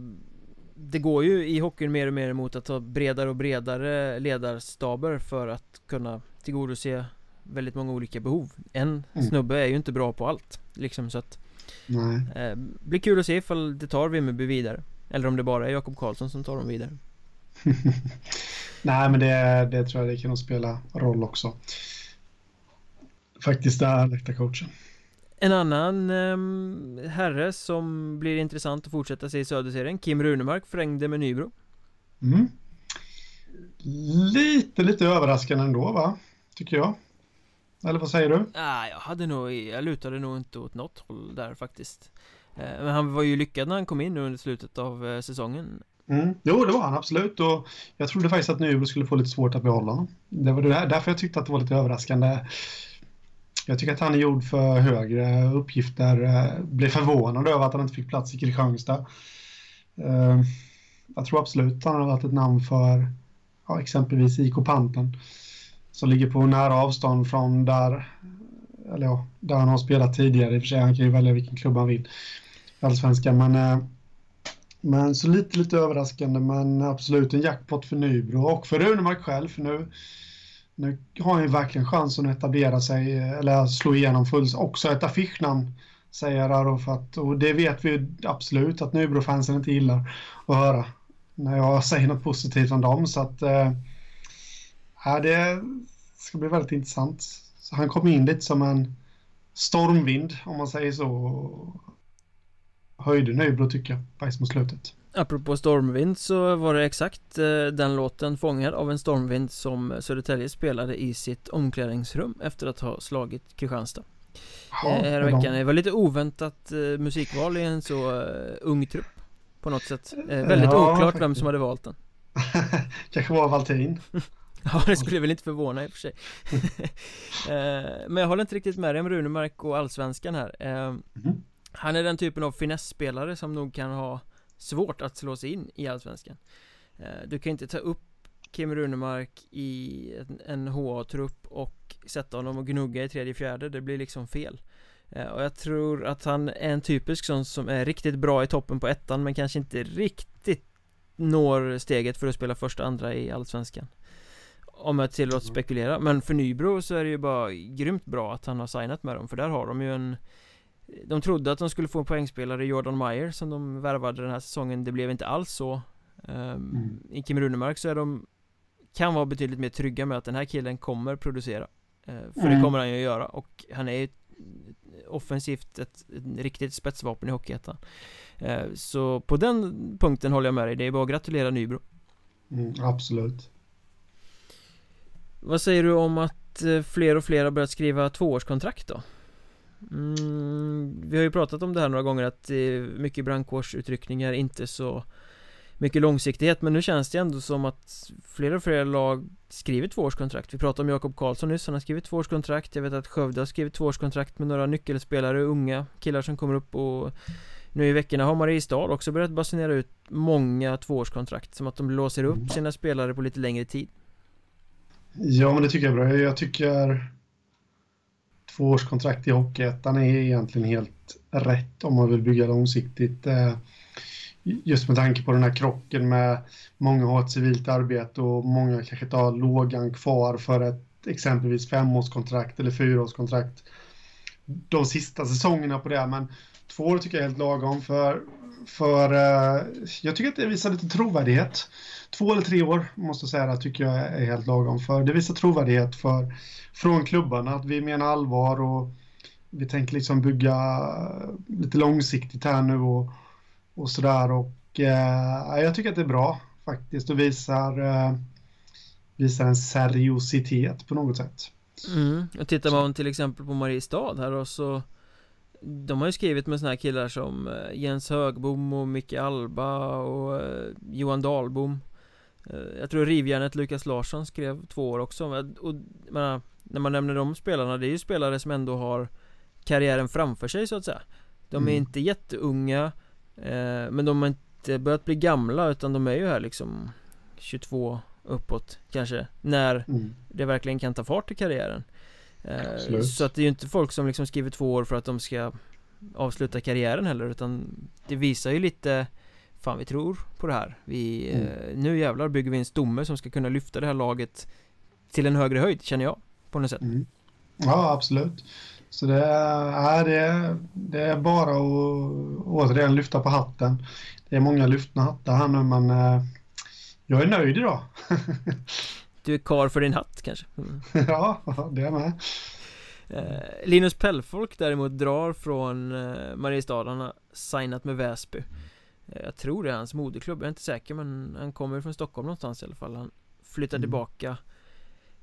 det går ju i hockeyn mer och mer emot att ha bredare och bredare ledarstaber för att kunna tillgodose väldigt många olika behov En mm. snubbe är ju inte bra på allt Liksom så att Nej. Eh, blir kul att se ifall det tar Vimmerby vidare Eller om det bara är Jakob Karlsson som tar dem vidare Nej men det, det tror jag det kan nog spela roll också Faktiskt där läktarcoachen en annan um, herre som blir intressant att fortsätta se i Söderserien Kim Runemark förlängde med Nybro mm. Lite, lite överraskande ändå va? Tycker jag Eller vad säger du? Ah, jag hade nog, jag lutade nog inte åt något håll där faktiskt eh, Men han var ju lyckad när han kom in under slutet av eh, säsongen Mm. Jo, det var han absolut. Och jag trodde faktiskt att Nybro skulle få lite svårt att behålla honom. Det var det där, därför jag tyckte att det var lite överraskande. Jag tycker att han är gjord för högre uppgifter. Eh, blev förvånad över att han inte fick plats i Kristianstad. Jag tror absolut att han har varit ett namn för ja, exempelvis IK Panten som ligger på nära avstånd från där, eller ja, där han har spelat tidigare. I och för sig, han kan ju välja vilken klubb han vill i Allsvenskan. Men, eh, men så lite, lite överraskande, men absolut en jackpot för Nybro och för Runemark själv, för nu nu har han ju verkligen chansen att etablera sig eh, eller slå igenom fullt. Också ett affischnamn säger Arofat och det vet vi absolut att Nybrofansen inte gillar att höra när jag säger något positivt om dem så att eh, äh, det ska bli väldigt intressant. Så han kom in lite som en stormvind om man säger så. Höjde Nybro tycker jag faktiskt mot slutet. Apropå stormvind så var det exakt eh, den låten fångad av en stormvind som Södertälje spelade i sitt omklädningsrum efter att ha slagit Kristianstad ja, eh, Här veckan, det var lite oväntat eh, musikval i en så ung trupp På något sätt Väldigt ja, oklart vem som hade valt den Kanske var Valtin Ja, det skulle väl inte förvåna i och för sig. Men jag håller inte riktigt med dig om Runemark och Allsvenskan här. Mm. Han är den typen av finessspelare som nog kan ha svårt att slå sig in i Allsvenskan. Eh, Du kan inte ta upp Kim Runemark i en HA-trupp och sätta honom och gnugga i tredje fjärde, det blir liksom fel. Eh, Och jag tror att han är en typisk sån som är riktigt bra i toppen på ettan men kanske inte riktigt når steget för att spela första andra i Allsvenskan Om jag tillåts mm. spekulera, men för Nybro så är det ju bara grymt bra att han har signat med dem för där har de ju en de trodde att de skulle få en poängspelare, Jordan Meyer, som de värvade den här säsongen. Det blev inte alls så. Um. I Kim Runemark så är de Kan vara betydligt mer trygga med att den här killen kommer producera. Uh, För mm. det kommer han ju att göra och han är ju offensivt ett, ett riktigt spetsvapen i Hockeyettan. Uh, Så på den punkten håller jag med dig, det är bara att gratulera Nybro. Mm, Absolut Vad säger du om att eh, fler och fler har börjat skriva tvåårskontrakt då? Mm, vi har ju pratat om det här några gånger att det är mycket brandkårsutryckningar, inte så mycket långsiktighet men nu känns det ändå som att fler och fler lag skriver tvåårskontrakt. Vi pratade om Jakob Karlsson nyss, han har skrivit tvåårskontrakt. Jag vet att Skövde har skrivit tvåårskontrakt med några nyckelspelare, unga killar som kommer upp och Nu i veckorna har Mariestad också börjat basunera ut många tvåårskontrakt Som att de låser upp sina spelare på lite längre tid Ja men det tycker jag är bra, jag tycker tvåårskontrakt i Hockeyettan är egentligen helt rätt om man vill bygga långsiktigt. Eh, just med tanke på den här krocken med många har ett civilt arbete och många kanske inte har lågan kvar för ett exempelvis femårskontrakt eller fyraårskontrakt de sista säsongerna på det. Men två år tycker jag är helt lagom för, för uh, jag tycker att det visar lite trovärdighet. Två eller tre år måste jag säga, tycker jag är helt lagom för det visar trovärdighet för från klubbarna att vi menar allvar och vi tänker liksom bygga lite långsiktigt här nu och, och sådär. Och eh, jag tycker att det är bra faktiskt och visar, eh, visar en seriositet på något sätt. Mm. Och tittar man till exempel på Mariestad här och så de har ju skrivit med såna här killar som eh, Jens Högbom och Micke Alba och eh, Johan Dahlbom eh, Jag tror Rivjärnet Lukas Larsson skrev två år också och menar, när man nämner de spelarna, det är ju spelare som ändå har karriären framför sig så att säga De är mm. inte jätteunga Men de har inte börjat bli gamla utan de är ju här liksom 22 uppåt kanske När mm. det verkligen kan ta fart i karriären eh, Så att det är ju inte folk som liksom skriver två år för att de ska avsluta karriären heller utan Det visar ju lite Fan vi tror på det här Vi, mm. eh, nu jävlar bygger vi en stomme som ska kunna lyfta det här laget Till en högre höjd känner jag På något sätt mm. Ja absolut så det är, det, det är bara att återigen lyfta på hatten. Det är många lyftna hattar här nu men eh, jag är nöjd idag. du är kar för din hatt kanske? Mm. ja, det är med. Eh, Linus Pellfolk däremot drar från eh, Mariestad, han har signat med Väsby eh, Jag tror det är hans moderklubb, jag är inte säker men han kommer från Stockholm någonstans i alla fall Han flyttar mm. tillbaka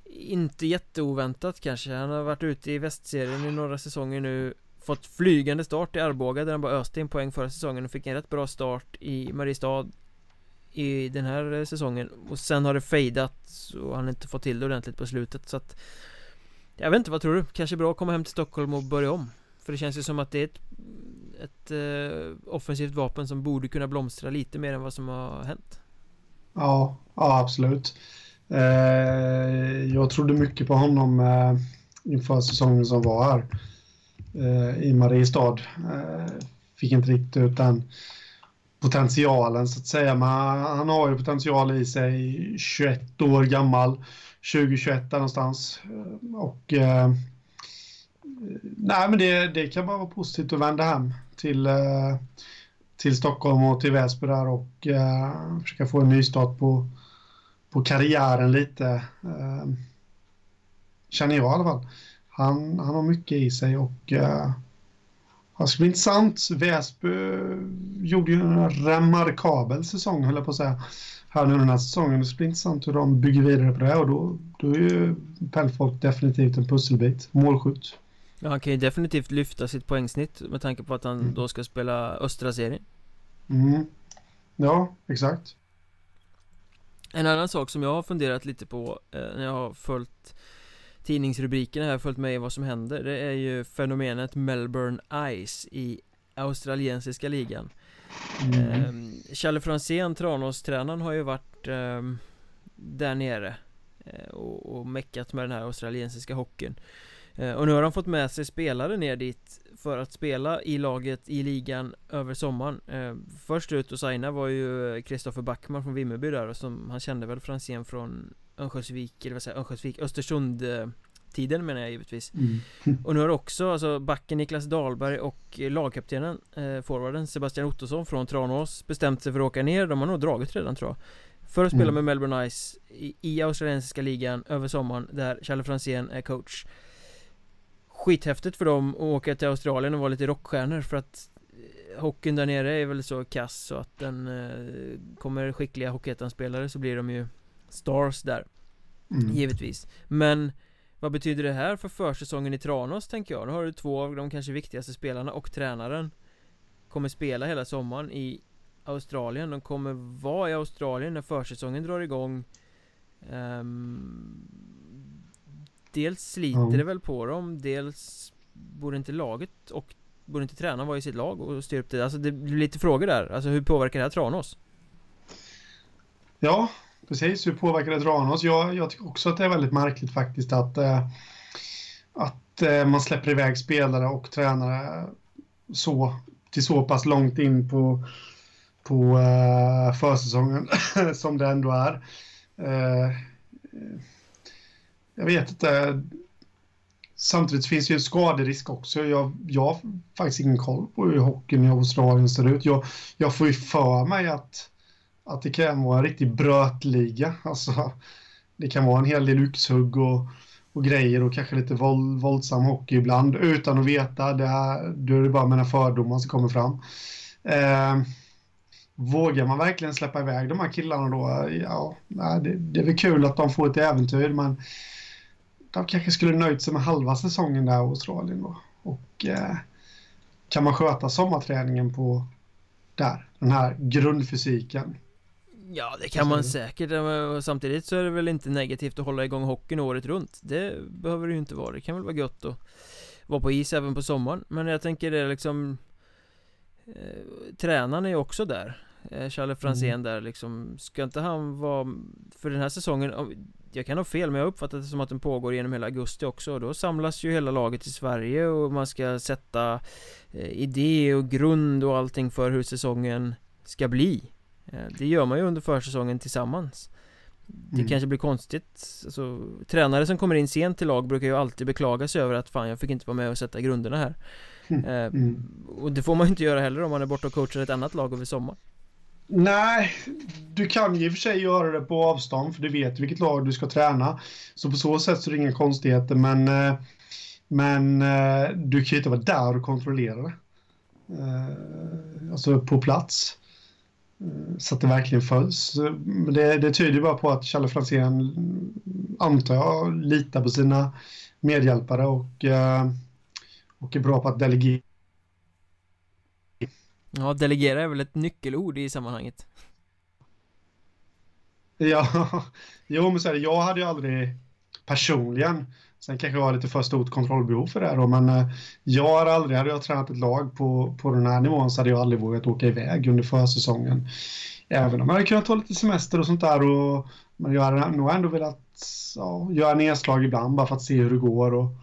Inte jätteoväntat kanske, han har varit ute i västserien i några säsonger nu Fått flygande start i Arboga där han bara öste in poäng förra säsongen och fick en rätt bra start i Mariestad i den här eh, säsongen. Och sen har det fejdat och han har inte fått till det ordentligt på slutet. Så att Jag vet inte, vad tror du? Kanske bra att komma hem till Stockholm och börja om? För det känns ju som att det är ett, ett eh, offensivt vapen som borde kunna blomstra lite mer än vad som har hänt. Ja, ja absolut. Eh, Jag trodde mycket på honom eh, inför säsongen som var här eh, i Mariestad. Eh, Fick inte riktigt ut den potentialen så att säga. Men han har ju potential i sig, 21 år gammal, 2021 där någonstans. Och eh, nej, men det, det kan bara vara positivt att vända hem till, eh, till Stockholm och till Väsby där och eh, försöka få en nystart på, på karriären lite. Eh, känner jag i alla fall. Han, han har mycket i sig och eh, det ska bli intressant. Väsby gjorde ju en remarkabel säsong, höll jag på att säga, här nu den här säsongen. Det ska bli intressant hur de bygger vidare på det och då, då är ju Pellfolk definitivt en pusselbit. Målskytt. Ja, han kan ju definitivt lyfta sitt poängsnitt med tanke på att han mm. då ska spela östra serien. Mm. Ja, exakt. En annan sak som jag har funderat lite på eh, när jag har följt tidningsrubrikerna här följt med i vad som händer. Det är ju fenomenet Melbourne Ice i australiensiska ligan. Mm. eh, Challe Franzén, Tranås-tränaren har ju varit eh, där nere eh, och, och meckat med den här australiensiska hockeyn. Eh, Och nu har han fått med sig spelare ner dit för att spela i laget i ligan över sommaren. Eh, Först ut och signa var ju Kristoffer Backman från Vimmerby där och som han kände väl Franzén från Örnsköldsvik, eller vad säger Örnsköldsvik, Östersund eh, Tiden menar jag givetvis mm. Och nu har också alltså backen Niklas Dahlberg och lagkaptenen eh, Forwarden Sebastian Ottosson från Tranås Bestämt sig för att åka ner, de har nog dragit redan tror jag För att spela mm. med Melbourne Ice i, i australiensiska ligan över sommaren Där Challe Franzén är coach Skithäftigt för dem att åka till Australien och vara lite rockstjärnor för att eh, Hockeyn där nere är väl så kass så att den eh, Kommer skickliga Hockeyettan-spelare så blir de ju Stars där mm. Givetvis Men Vad betyder det här för försäsongen i Tranås tänker jag? Nu har du två av de kanske viktigaste spelarna och tränaren Kommer spela hela sommaren i Australien De kommer vara i Australien när försäsongen drar igång um, Dels sliter mm. det väl på dem Dels Borde inte laget och Borde inte tränaren vara i sitt lag och styra upp det? Alltså det blir lite frågor där Alltså hur påverkar det här Tranås? Ja, Precis, hur påverkar det Tranås? Jag, jag tycker också att det är väldigt märkligt faktiskt att, eh, att eh, man släpper iväg spelare och tränare så, till så pass långt in på, på eh, försäsongen som det ändå är. Eh, jag vet inte. Samtidigt finns det ju en skaderisk också. Jag, jag har faktiskt ingen koll på hur hockeyn i Australien ser ut. Jag, jag får ju för mig att att det kan vara en riktig brötliga. Alltså, det kan vara en hel del yxhugg och, och grejer och kanske lite våld, våldsam hockey ibland utan att veta. Det här, då är det bara mina fördomar som kommer fram. Eh, vågar man verkligen släppa iväg de här killarna då? Ja, det, det är väl kul att de får ett äventyr men de kanske skulle nöjt sig med halva säsongen där i Australien då. Och eh, kan man sköta sommarträningen på där, den här grundfysiken Ja, det kan man säkert, samtidigt så är det väl inte negativt att hålla igång hockeyn året runt. Det behöver det ju inte vara, det kan väl vara gött att vara på is även på sommaren. Men jag tänker det är liksom eh, Tränaren är ju också där. Eh, Charles Franzén mm. där liksom. Ska inte han vara För den här säsongen Jag kan ha fel men jag har uppfattat det som att den pågår genom hela augusti också. Och då samlas ju hela laget i Sverige och man ska sätta eh, Idé och grund och allting för hur säsongen ska bli. Eh, det gör man ju under försäsongen tillsammans Det mm. kanske blir konstigt alltså, Tränare som kommer in sent till lag brukar ju alltid beklaga sig över att fan jag fick inte vara med och sätta grunderna här mm. Eh, mm. Och det får man ju inte göra heller om man är borta och coachar ett annat lag över sommaren Nej, du kan ju i och för sig göra det på avstånd för du vet vilket lag du ska träna. Så på så sätt så är det inga konstigheter men, eh, men du kan ju inte vara där och kontrollera det. Alltså på plats. Så att det verkligen följs. Det, det tyder bara på att Challe Franzén, antar jag, litar på sina medhjälpare och, eh, och är bra på att delegera. Ja, delegera är väl ett nyckelord i sammanhanget. Ja, jo men så här, jag hade ju aldrig personligen Sen kanske jag har lite för stort kontrollbehov för det då, men eh, jag har aldrig, hade jag tränat ett lag på, på den här nivån så hade jag aldrig vågat åka iväg under försäsongen. Även om jag hade kunnat ta lite semester och sånt där och men jag hade nog ändå velat ja, göra nedslag ibland bara för att se hur det går och,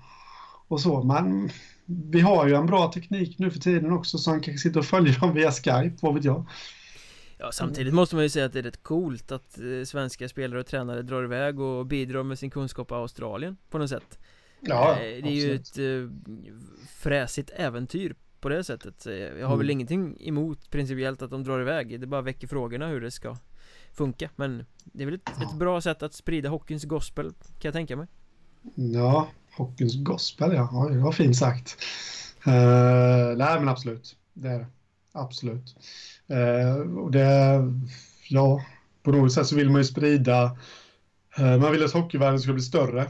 och så. Men vi har ju en bra teknik nu för tiden också så han kanske sitter och följer dem via Skype, vad vet jag. Ja, samtidigt måste man ju säga att det är rätt coolt att eh, svenska spelare och tränare drar iväg och bidrar med sin kunskap av Australien på något sätt. Ja, eh, Det är absolut. ju ett eh, fräsigt äventyr på det sättet. Jag har mm. väl ingenting emot principiellt att de drar iväg. Det bara väcker frågorna hur det ska funka. Men det är väl ett, ett bra sätt att sprida hockeyns gospel Kan jag tänka mig. Ja, hockeyns gospel ja, ja det var fint sagt. Uh, Nej men absolut, det är det Absolut Eh, och det, ja, på något sätt så vill man ju sprida, eh, man vill att hockeyvärlden ska bli större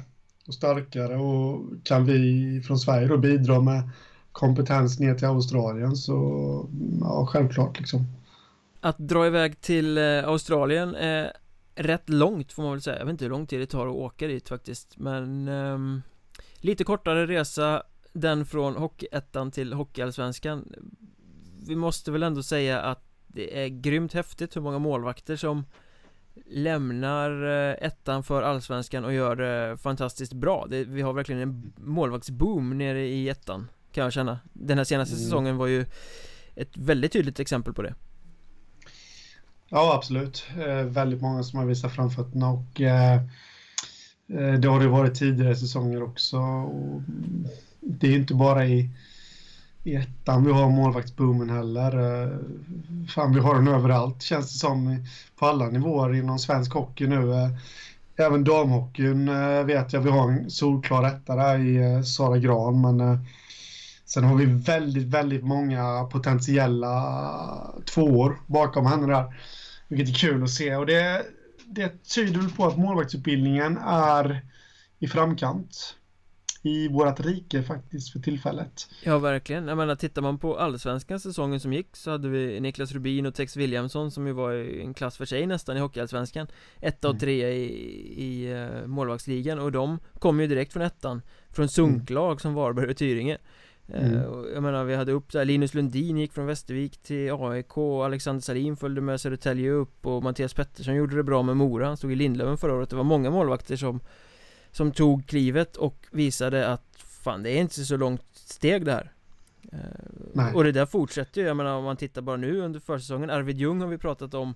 och starkare och kan vi från Sverige då bidra med kompetens ner till Australien så ja, självklart liksom. Att dra iväg till eh, Australien är rätt långt får man väl säga. Jag vet inte hur lång tid det tar att åka dit faktiskt men eh, lite kortare resa den från Hockeyettan till Hockeyallsvenskan vi måste väl ändå säga att det är grymt häftigt hur många målvakter som lämnar eh, ettan för allsvenskan och gör det fantastiskt bra. Det, Vi har verkligen en målvaktsboom nere i ettan Kan jag känna. Den här senaste mm. säsongen var ju ett väldigt tydligt exempel på det. Ja absolut, eh, väldigt många som har visat framfötterna och eh, eh det har det varit tidigare säsonger också och Det är inte bara i i ettan vi har målvaktsboomen heller. Eh, fan, vi har den överallt känns det som på alla nivåer inom svensk hockey nu. Eh, även damhockeyn eh, vet jag vi har en solklar etta där i Sara Gran men sen har vi väldigt, väldigt många potentiella tvåor bakom henne där. Vilket är kul att se och det, det tyder väl på att målvaktsutbildningen är i framkant i vårat rike faktiskt för tillfället. Ja verkligen, jag menar tittar man på allsvenskan säsongen som gick så hade vi Niklas Rubin och Tex Williamson som ju var i en klass för sig nästan i Hockeyallsvenskan Etta och mm. trea i, i uh, målvaktsligan och de kom ju direkt från ettan Från sunklag mm. som Varberg och Tyringe eh, Mm. Uh, jag menar vi hade upp där, Linus Lundin gick från Västervik till AIK Alexander Salin följde med Södertälje upp och Mattias Pettersson gjorde det bra med Mora Han stod i Lindlöven förra året Det var många målvakter som som tog klivet och visade att fan det är inte så långt steg det här. Nej. Och det där fortsätter ju, jag menar om man tittar bara nu under försäsongen Arvid Ljung har vi pratat om.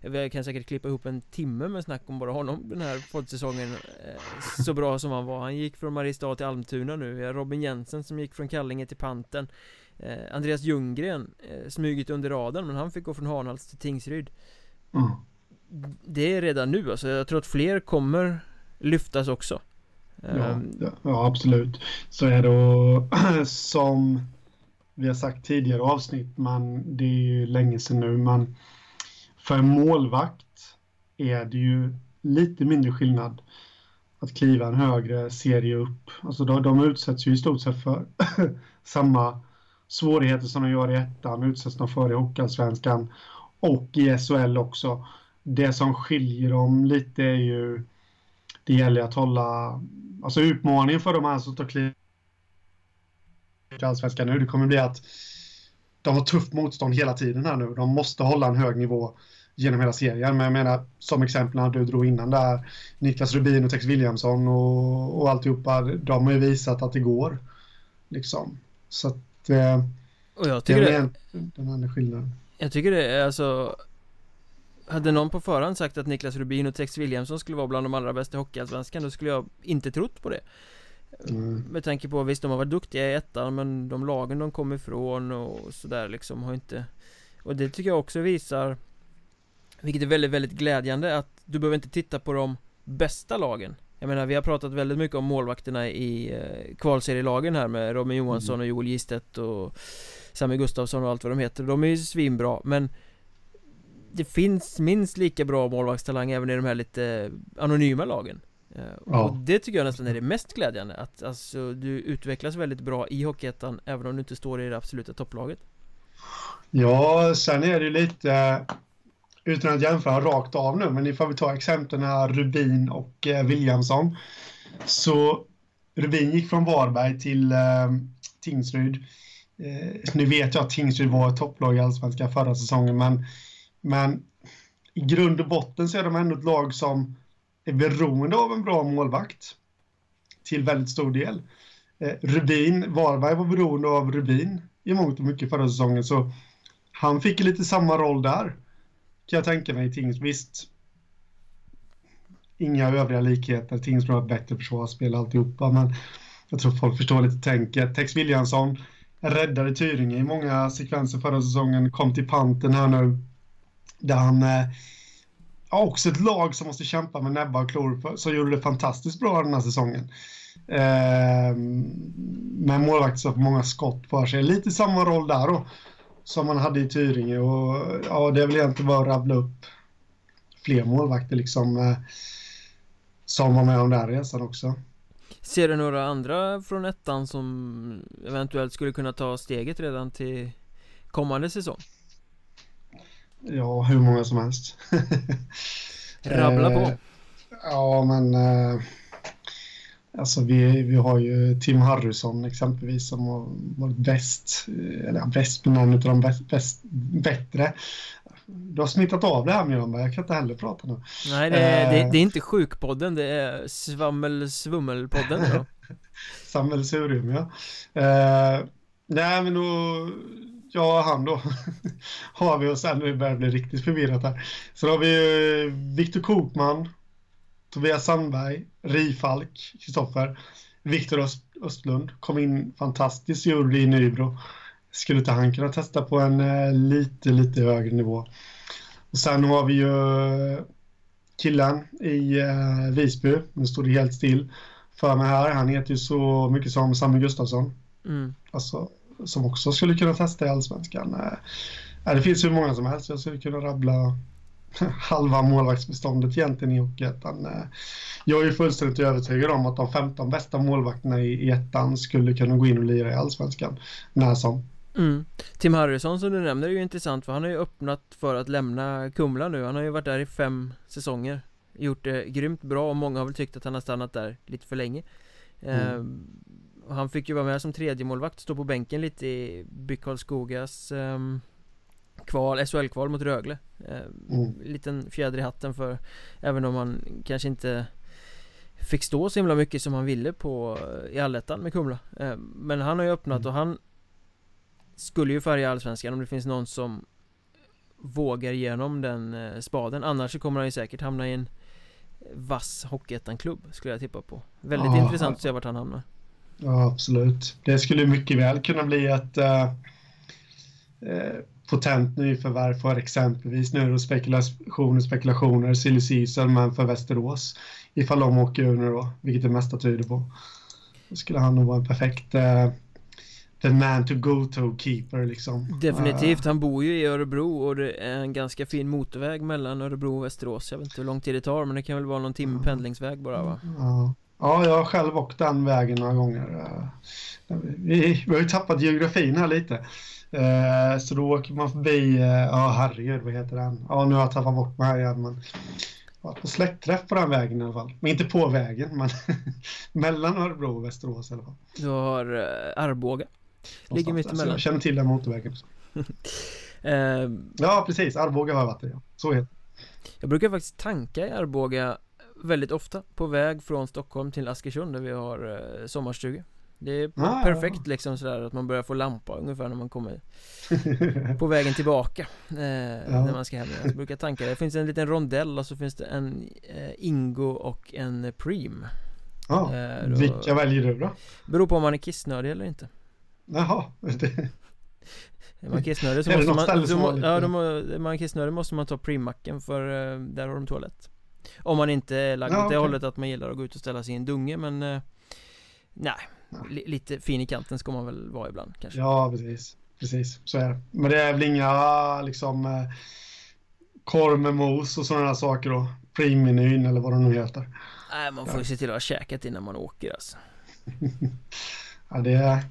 Vi kan säkert klippa ihop en timme med snack om bara honom den här poddsäsongen eh, Så bra som han var. Han gick från Mariestad till Almtuna nu. Vi har Robin Jensen som gick från Kallinge till Panten. Eh, Andreas Ljunggren eh, Smugit under radarn men han fick gå från Hanhals till Tingsryd. Mm. Det är redan nu alltså, jag tror att fler kommer lyftas också Ja, ehm. ja, absolut. Så är det och som vi har sagt tidigare avsnitt, men det är ju länge sedan nu, men för en målvakt är det ju lite mindre skillnad att kliva en högre serie upp. Alltså de, de utsätts ju i stort sett för samma svårigheter som de gör i ettan, utsätts de för i Hockeyallsvenskan och i SHL också. Det som skiljer dem lite är ju det gäller att hålla, alltså utmaningen för de här som tar kliv i Allsvenskan nu, det kommer bli att de har tufft motstånd hela tiden här nu. De måste hålla en hög nivå genom hela serien. Men jag menar, som exempel när du drog innan där, Niklas Rubin och Tex Williamson och, och alltihopa, de har ju visat att det går. Liksom. Så att eh, och jag tycker det är den andra skillnaden. Jag tycker det är alltså hade någon på förhand sagt att Niklas Rubin och Tex Williamson skulle vara bland de allra bästa hockeyallsvenskan Då skulle jag inte trott på det mm. Med tanke på, visst de har varit duktiga i ettan men de lagen de kom ifrån och sådär liksom har inte Och det tycker jag också visar Vilket är väldigt, väldigt glädjande att du behöver inte titta på de bästa lagen Jag menar vi har pratat väldigt mycket om målvakterna i eh, kvalserielagen här med Robin Johansson mm. och Joel Gistet och Sami Gustafsson och allt vad de heter De är ju svinbra men det finns minst lika bra målvaktstalang även i de här lite anonyma lagen. Eh, ja. Och det tycker jag nästan är det mest glädjande att alltså, du utvecklas väldigt bra i Hockeyettan även om du inte står i det absoluta topplaget. Ja, sen är det ju lite utan att jämföra rakt av nu, men ifall vi tar exemplen här Rubin och eh, Williamson. Så Rubin gick från Varberg till eh, Tingsryd. Eh, nu vet jag att Tingsryd var ett topplag i Allsvenskan förra säsongen, men men i grund och botten så är de ändå ett lag som är beroende av en bra målvakt till väldigt stor del. Eh, Rubin, Varberg var beroende av Rubin i mångt och mycket förra säsongen så han fick lite samma roll där kan jag tänka mig i Tings. Visst, inga övriga likheter. Tingsbro har bättre försvarsspel alltihopa men jag tror folk förstår lite tänket. Tex Williamson räddade Tyringe i många sekvenser förra säsongen, kom till panten här nu där han eh, ja, också ett lag som måste kämpa med näbbar och klor som gjorde det fantastiskt bra den här säsongen. Eh, med målvakt som får många skott för sig. Lite samma roll där då som man hade i Tyringe och ja, det är väl egentligen bara att rabbla upp fler målvakter liksom eh, som var med om den resan också. Ser du några andra från ettan som eventuellt skulle kunna ta steget redan till kommande säsong? Ja, hur många som helst. Rabbla på. Eh, ja, men eh, alltså vi, vi har ju Tim Harrison exempelvis som har varit bäst, eh, eller bäst men någon av de bäst, bäst, bättre. Du har smittat av det här Mjölnberg, jag kan inte heller prata nu. Nej, det är, det, det är inte sjukpodden, det är svammel-svummelpodden då. Sammelsurium, ja. Uh, nej, men då ja, han då har vi och sen nu börjar det bli riktigt förvirrat här. Sen har vi ju Viktor Kokman, Tobias Sandberg, Rifalk, Kristoffer, Viktor Öst, Östlund kom in fantastiskt, gjorde det i Nybro. Skulle inte han kunna testa på en eh, lite, lite högre nivå? Och sen har vi ju killen i eh, Visby, nu står det helt still för mig här. Han heter ju så mycket som Samuel Gustafsson. Mm. Alltså som också skulle kunna testa i allsvenskan. Eh, det finns hur många som helst. Jag skulle kunna rabbla halva målvaktsbeståndet egentligen i Hockeyettan. Eh, jag är ju fullständigt övertygad om att de 15 bästa målvakterna i ettan skulle kunna gå in och lira i allsvenskan när som. Mm. Tim Harrison som du nämner är ju intressant för han har ju öppnat för att lämna Kumla nu Han har ju varit där i fem säsonger Gjort det grymt bra och många har väl tyckt att han har stannat där lite för länge mm. Ehm, han fick ju vara med som tredje målvakt stå på bänken lite i BIK Karlskogas um, kval, SHL-kval mot Rögle. Um, mm. Liten fjäder i hatten för Även om han kanske inte Fick stå så himla mycket som han ville på i allettan med Kumla. Um, Men han har ju öppnat mm. och han Skulle ju färga allsvenskan om det finns någon som Vågar igenom den uh, spaden. Annars så kommer han ju säkert hamna i en Vass Hockeyettan-klubb skulle jag tippa på. Väldigt ah, intressant att se vart han hamnar Ja, absolut. Det skulle mycket väl kunna bli ett... Uh, potent nyförvärv för exempelvis nu då spekulationer, spekulationer, silly season, men för Västerås. Ifall de åker ur nu då, vilket det mesta tyder på. Då skulle han nog vara en perfekt eh, the man to go to keeper liksom. Definitivt, han bor ju i Örebro och det är en ganska fin motorväg mellan Örebro och Västerås. Jag vet inte hur lång tid det tar men det kan väl vara någon timme pendlingsväg bara va? Ja. Ja, jag har själv åkt den vägen några gånger. Eh, vi, vi har ju tappat geografin här lite. Eh, så då åker man förbi, eh, ja herregud vad heter den? Ja nu har jag tappat bort mig här igen men varit på släktträff på den vägen i alla fall. Men inte på vägen men mellan Örebro och Västerås i alla fall. Du har Arboga Ligger mitt emellan. Jag känner till den motorvägen. uh, ja, precis. Arboga har jag varit i. Så heter Jag brukar faktiskt tanka i Arboga väldigt ofta på väg från Stockholm till Askersund där vi har uh, sommarstuga. Det är ah, perfekt liksom sådär att man börjar få lampa ungefär när man kommer på vägen tillbaka eh, ja. När man ska hem Jag brukar tanka det. Det finns en liten rondell och så finns det en eh, Ingo och en Preem Ja, eh, vilka väljer du då? Beror på om man är kissnödig eller inte Jaha. Är man kissnödig så måste man, så, ja, är man kissnödig måste man ta primacken för uh, där har de toalett Om man inte är lagd ja, åt det okay. hållet att man gillar att gå ut och ställa sig i en dunge men uh, Nej, ja. lite fin i kanten ska man väl vara ibland kanske Ja precis, precis så är det Men det är väl inga liksom uh, korv med mos och sådana saker då Primmenyn eller vad det nu heter Nej man får ju se till att ha käkat innan man åker alltså Ja det är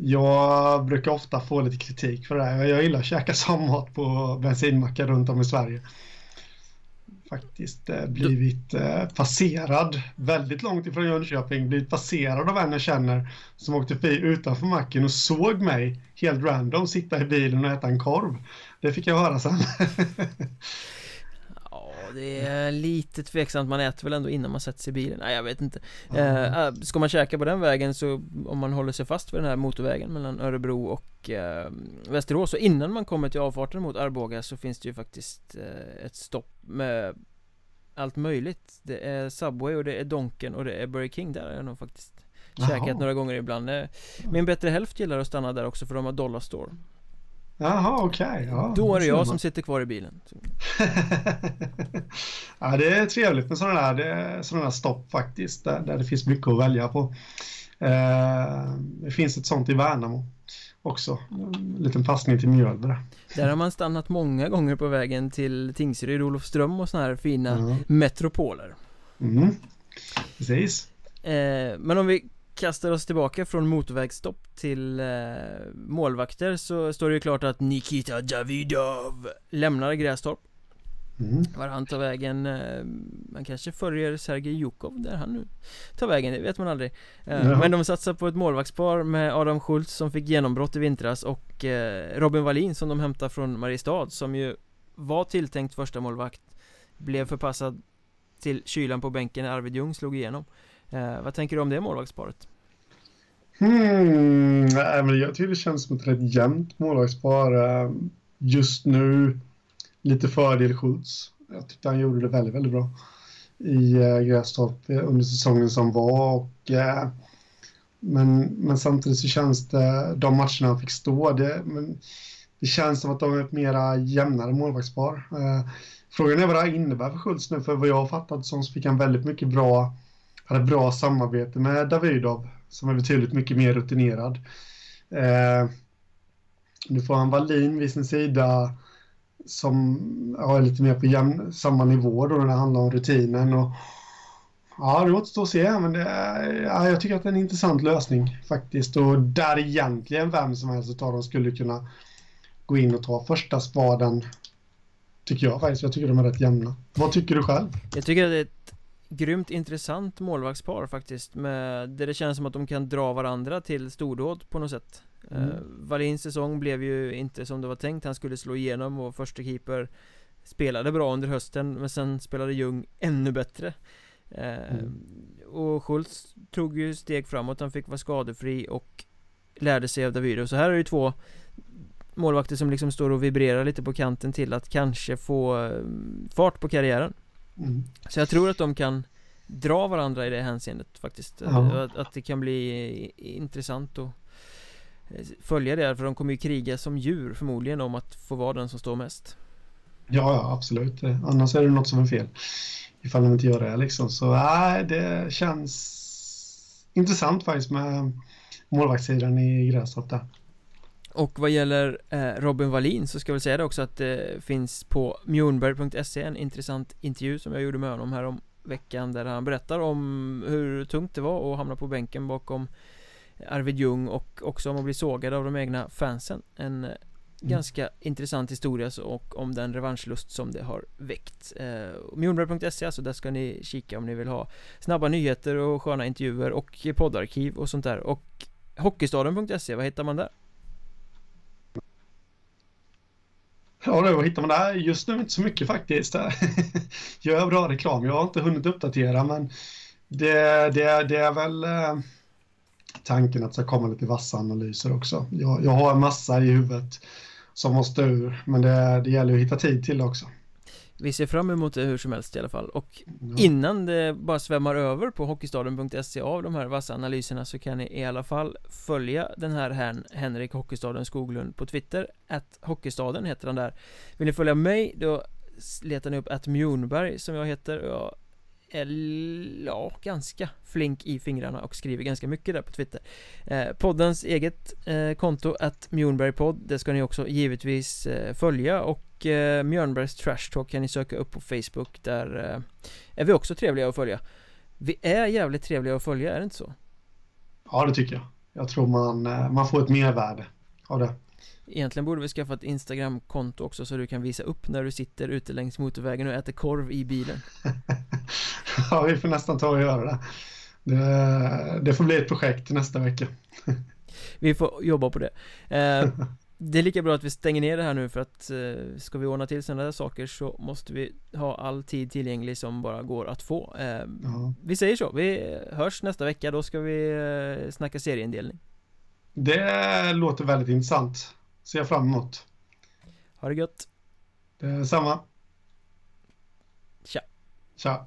jag brukar ofta få lite kritik för det här. Jag gillar att käka sammat på bensinmackar runt om i Sverige. Faktiskt eh, blivit eh, passerad väldigt långt ifrån Jönköping, blivit passerad av en jag känner som åkte förbi utanför macken och såg mig helt random sitta i bilen och äta en korv. Det fick jag höra sen. det är lite tveksamt, man äter väl ändå innan man sätter sig i bilen? Nej jag vet inte. Mm. uh, Ska man käka på den vägen så om man håller sig fast vid den här motorvägen mellan Örebro och uh, Västerås och innan man kommer till avfarten mot Arboga så finns det ju faktiskt uh, ett stopp med allt möjligt. Det är Subway och det är Donken och det är Burger King. Där har jag nog faktiskt käkat några gånger ibland. Min bättre hälft gillar att stanna där också för de har Dollar Store Jaha, okej. Okay. Ja, Då är det jag som sitter kvar i bilen. ja, det är trevligt med sådana där, sådana där stopp faktiskt, där, där det finns mycket att välja på. Eh, det finns ett sånt i Värnamo också. En liten passning till Mjölby där. har man stannat många gånger på vägen till Tingsryd, Olofström och sådana här fina mm. metropoler. Mm. Precis. Eh, men om vi kastar oss tillbaka från motorvägsstopp till eh, målvakter så står det ju klart att Nikita Davidov lämnar Grästorp mm. Var han tar vägen, eh, man kanske följer Sergej Jukov där han nu tar vägen, det vet man aldrig eh, ja. Men de satsar på ett målvaktspar med Adam Schultz som fick genombrott i vintras och eh, Robin Wallin som de hämtar från Mariestad som ju var tilltänkt första målvakt Blev förpassad till kylan på bänken när Arvid Ljung slog igenom Eh, vad tänker du om det målvaktsparet? Hmm, nej, men jag tycker det känns som ett rätt jämnt målvaktspar. Eh, just nu lite fördel Schultz. Jag tyckte han gjorde det väldigt, väldigt bra i eh, Grästorp eh, under säsongen som var. Och, men, men samtidigt så känns det, de matcherna han fick stå, det, men det känns som att de är ett mera jämnare målvaktspar. Frågan är vad det här innebär för Schultz nu, för vad jag har fattat så fick han väldigt mycket bra hade bra samarbete med Davidov som är betydligt mycket mer rutinerad. Eh, nu får han Wallin vid sin sida som ja, är lite mer på jämn, samma nivå då när det handlar om rutinen. Och, ja, det återstår att se, men det, ja, jag tycker att det är en intressant lösning faktiskt. Och där egentligen vem som helst av dem skulle kunna gå in och ta första spaden tycker jag faktiskt. Jag tycker de är rätt jämna. Vad tycker du själv? Jag tycker att det är ett grymt intressant målvaktspar faktiskt med, Där det känns som att de kan dra varandra till stordåd på något sätt. Mm. uh, Wallins säsong blev ju inte som det var tänkt. Han skulle slå igenom och första keeper Spelade bra under hösten men sen spelade Ljung ännu bättre. Uh, mm. Och Schultz tog ju steg framåt, han fick vara skadefri och Lärde sig av Davido, så här är det två Målvakter som liksom står och vibrerar lite på kanten till att kanske få eh, fart på karriären Mm. Så jag tror att de kan dra varandra i det hänseendet faktiskt ja. att, att, det kan bli intressant och följa det för de kommer ju kriga som djur förmodligen om att få vara den som står mest. Ja, ja absolut. Annars är det något som är fel. Ifall de inte gör det liksom. Så nej, det känns intressant faktiskt med målvaktssidan i Grästorp där. Och vad gäller eh, Robin Wallin så ska jag väl säga det också att det finns på mjornberg.se en intressant intervju som jag gjorde med honom här om veckan där han berättar om hur tungt det var att hamna på bänken bakom Arvid Ljung och också om att bli sågad av de egna fansen En mm. ganska intressant historia och om den revanschlust som det har väckt eh, Mjornberg.se alltså, där ska ni kika om ni vill ha snabba nyheter och sköna intervjuer och poddarkiv och sånt där och Hockeystaden.se, vad hittar man där? Ja, då, vad hittar man där? Just nu inte så mycket faktiskt. Gör bra reklam. Jag har inte hunnit uppdatera, men det, det, det är väl eh, tanken att det ska komma lite vassa analyser också. Jag, jag har en massa i huvudet som måste ur, men det, det gäller att hitta tid till det också. Vi ser fram emot det hur som helst i alla fall. Och ja. innan det bara svämmar över på Hockeystaden.se av de här vassa analyserna så kan ni i alla fall följa den här herrn Henrik Hockeystaden Skoglund på Twitter. Att Hockeystaden heter han där. Vill ni följa mig då letar ni upp att Mjornberg som jag heter och jag ja, ganska flink i fingrarna och skriver ganska mycket där på Twitter. Eh, Poddens eget eh, konto, att Mjornbergpodd, det ska ni också givetvis eh, följa och eh, Mjörnbergs Trash Talk kan ni söka upp på Facebook, där eh, är vi också trevliga att följa. Vi är jävligt trevliga att följa, är det inte så? Ja, det tycker jag. Jag tror man, eh, man får ett mervärde av det. Egentligen borde vi skaffa ett Instagram-konto också så du kan visa upp när du sitter ute längs motorvägen och äter korv i bilen. Ja, vi får nästan ta och göra det. Det, det får bli ett projekt nästa vecka. Vi får jobba på det. Eh, Det är lika bra att vi stänger ner det här nu för att eh, ska vi ordna till sådana där saker så måste vi ha all tid tillgänglig som bara går att få eh, ja. Vi säger så, vi hörs nästa vecka, då ska vi eh, snacka serieindelning Det låter väldigt intressant ser jag fram emot. Ha det gött. Detsamma. Tja. Tja.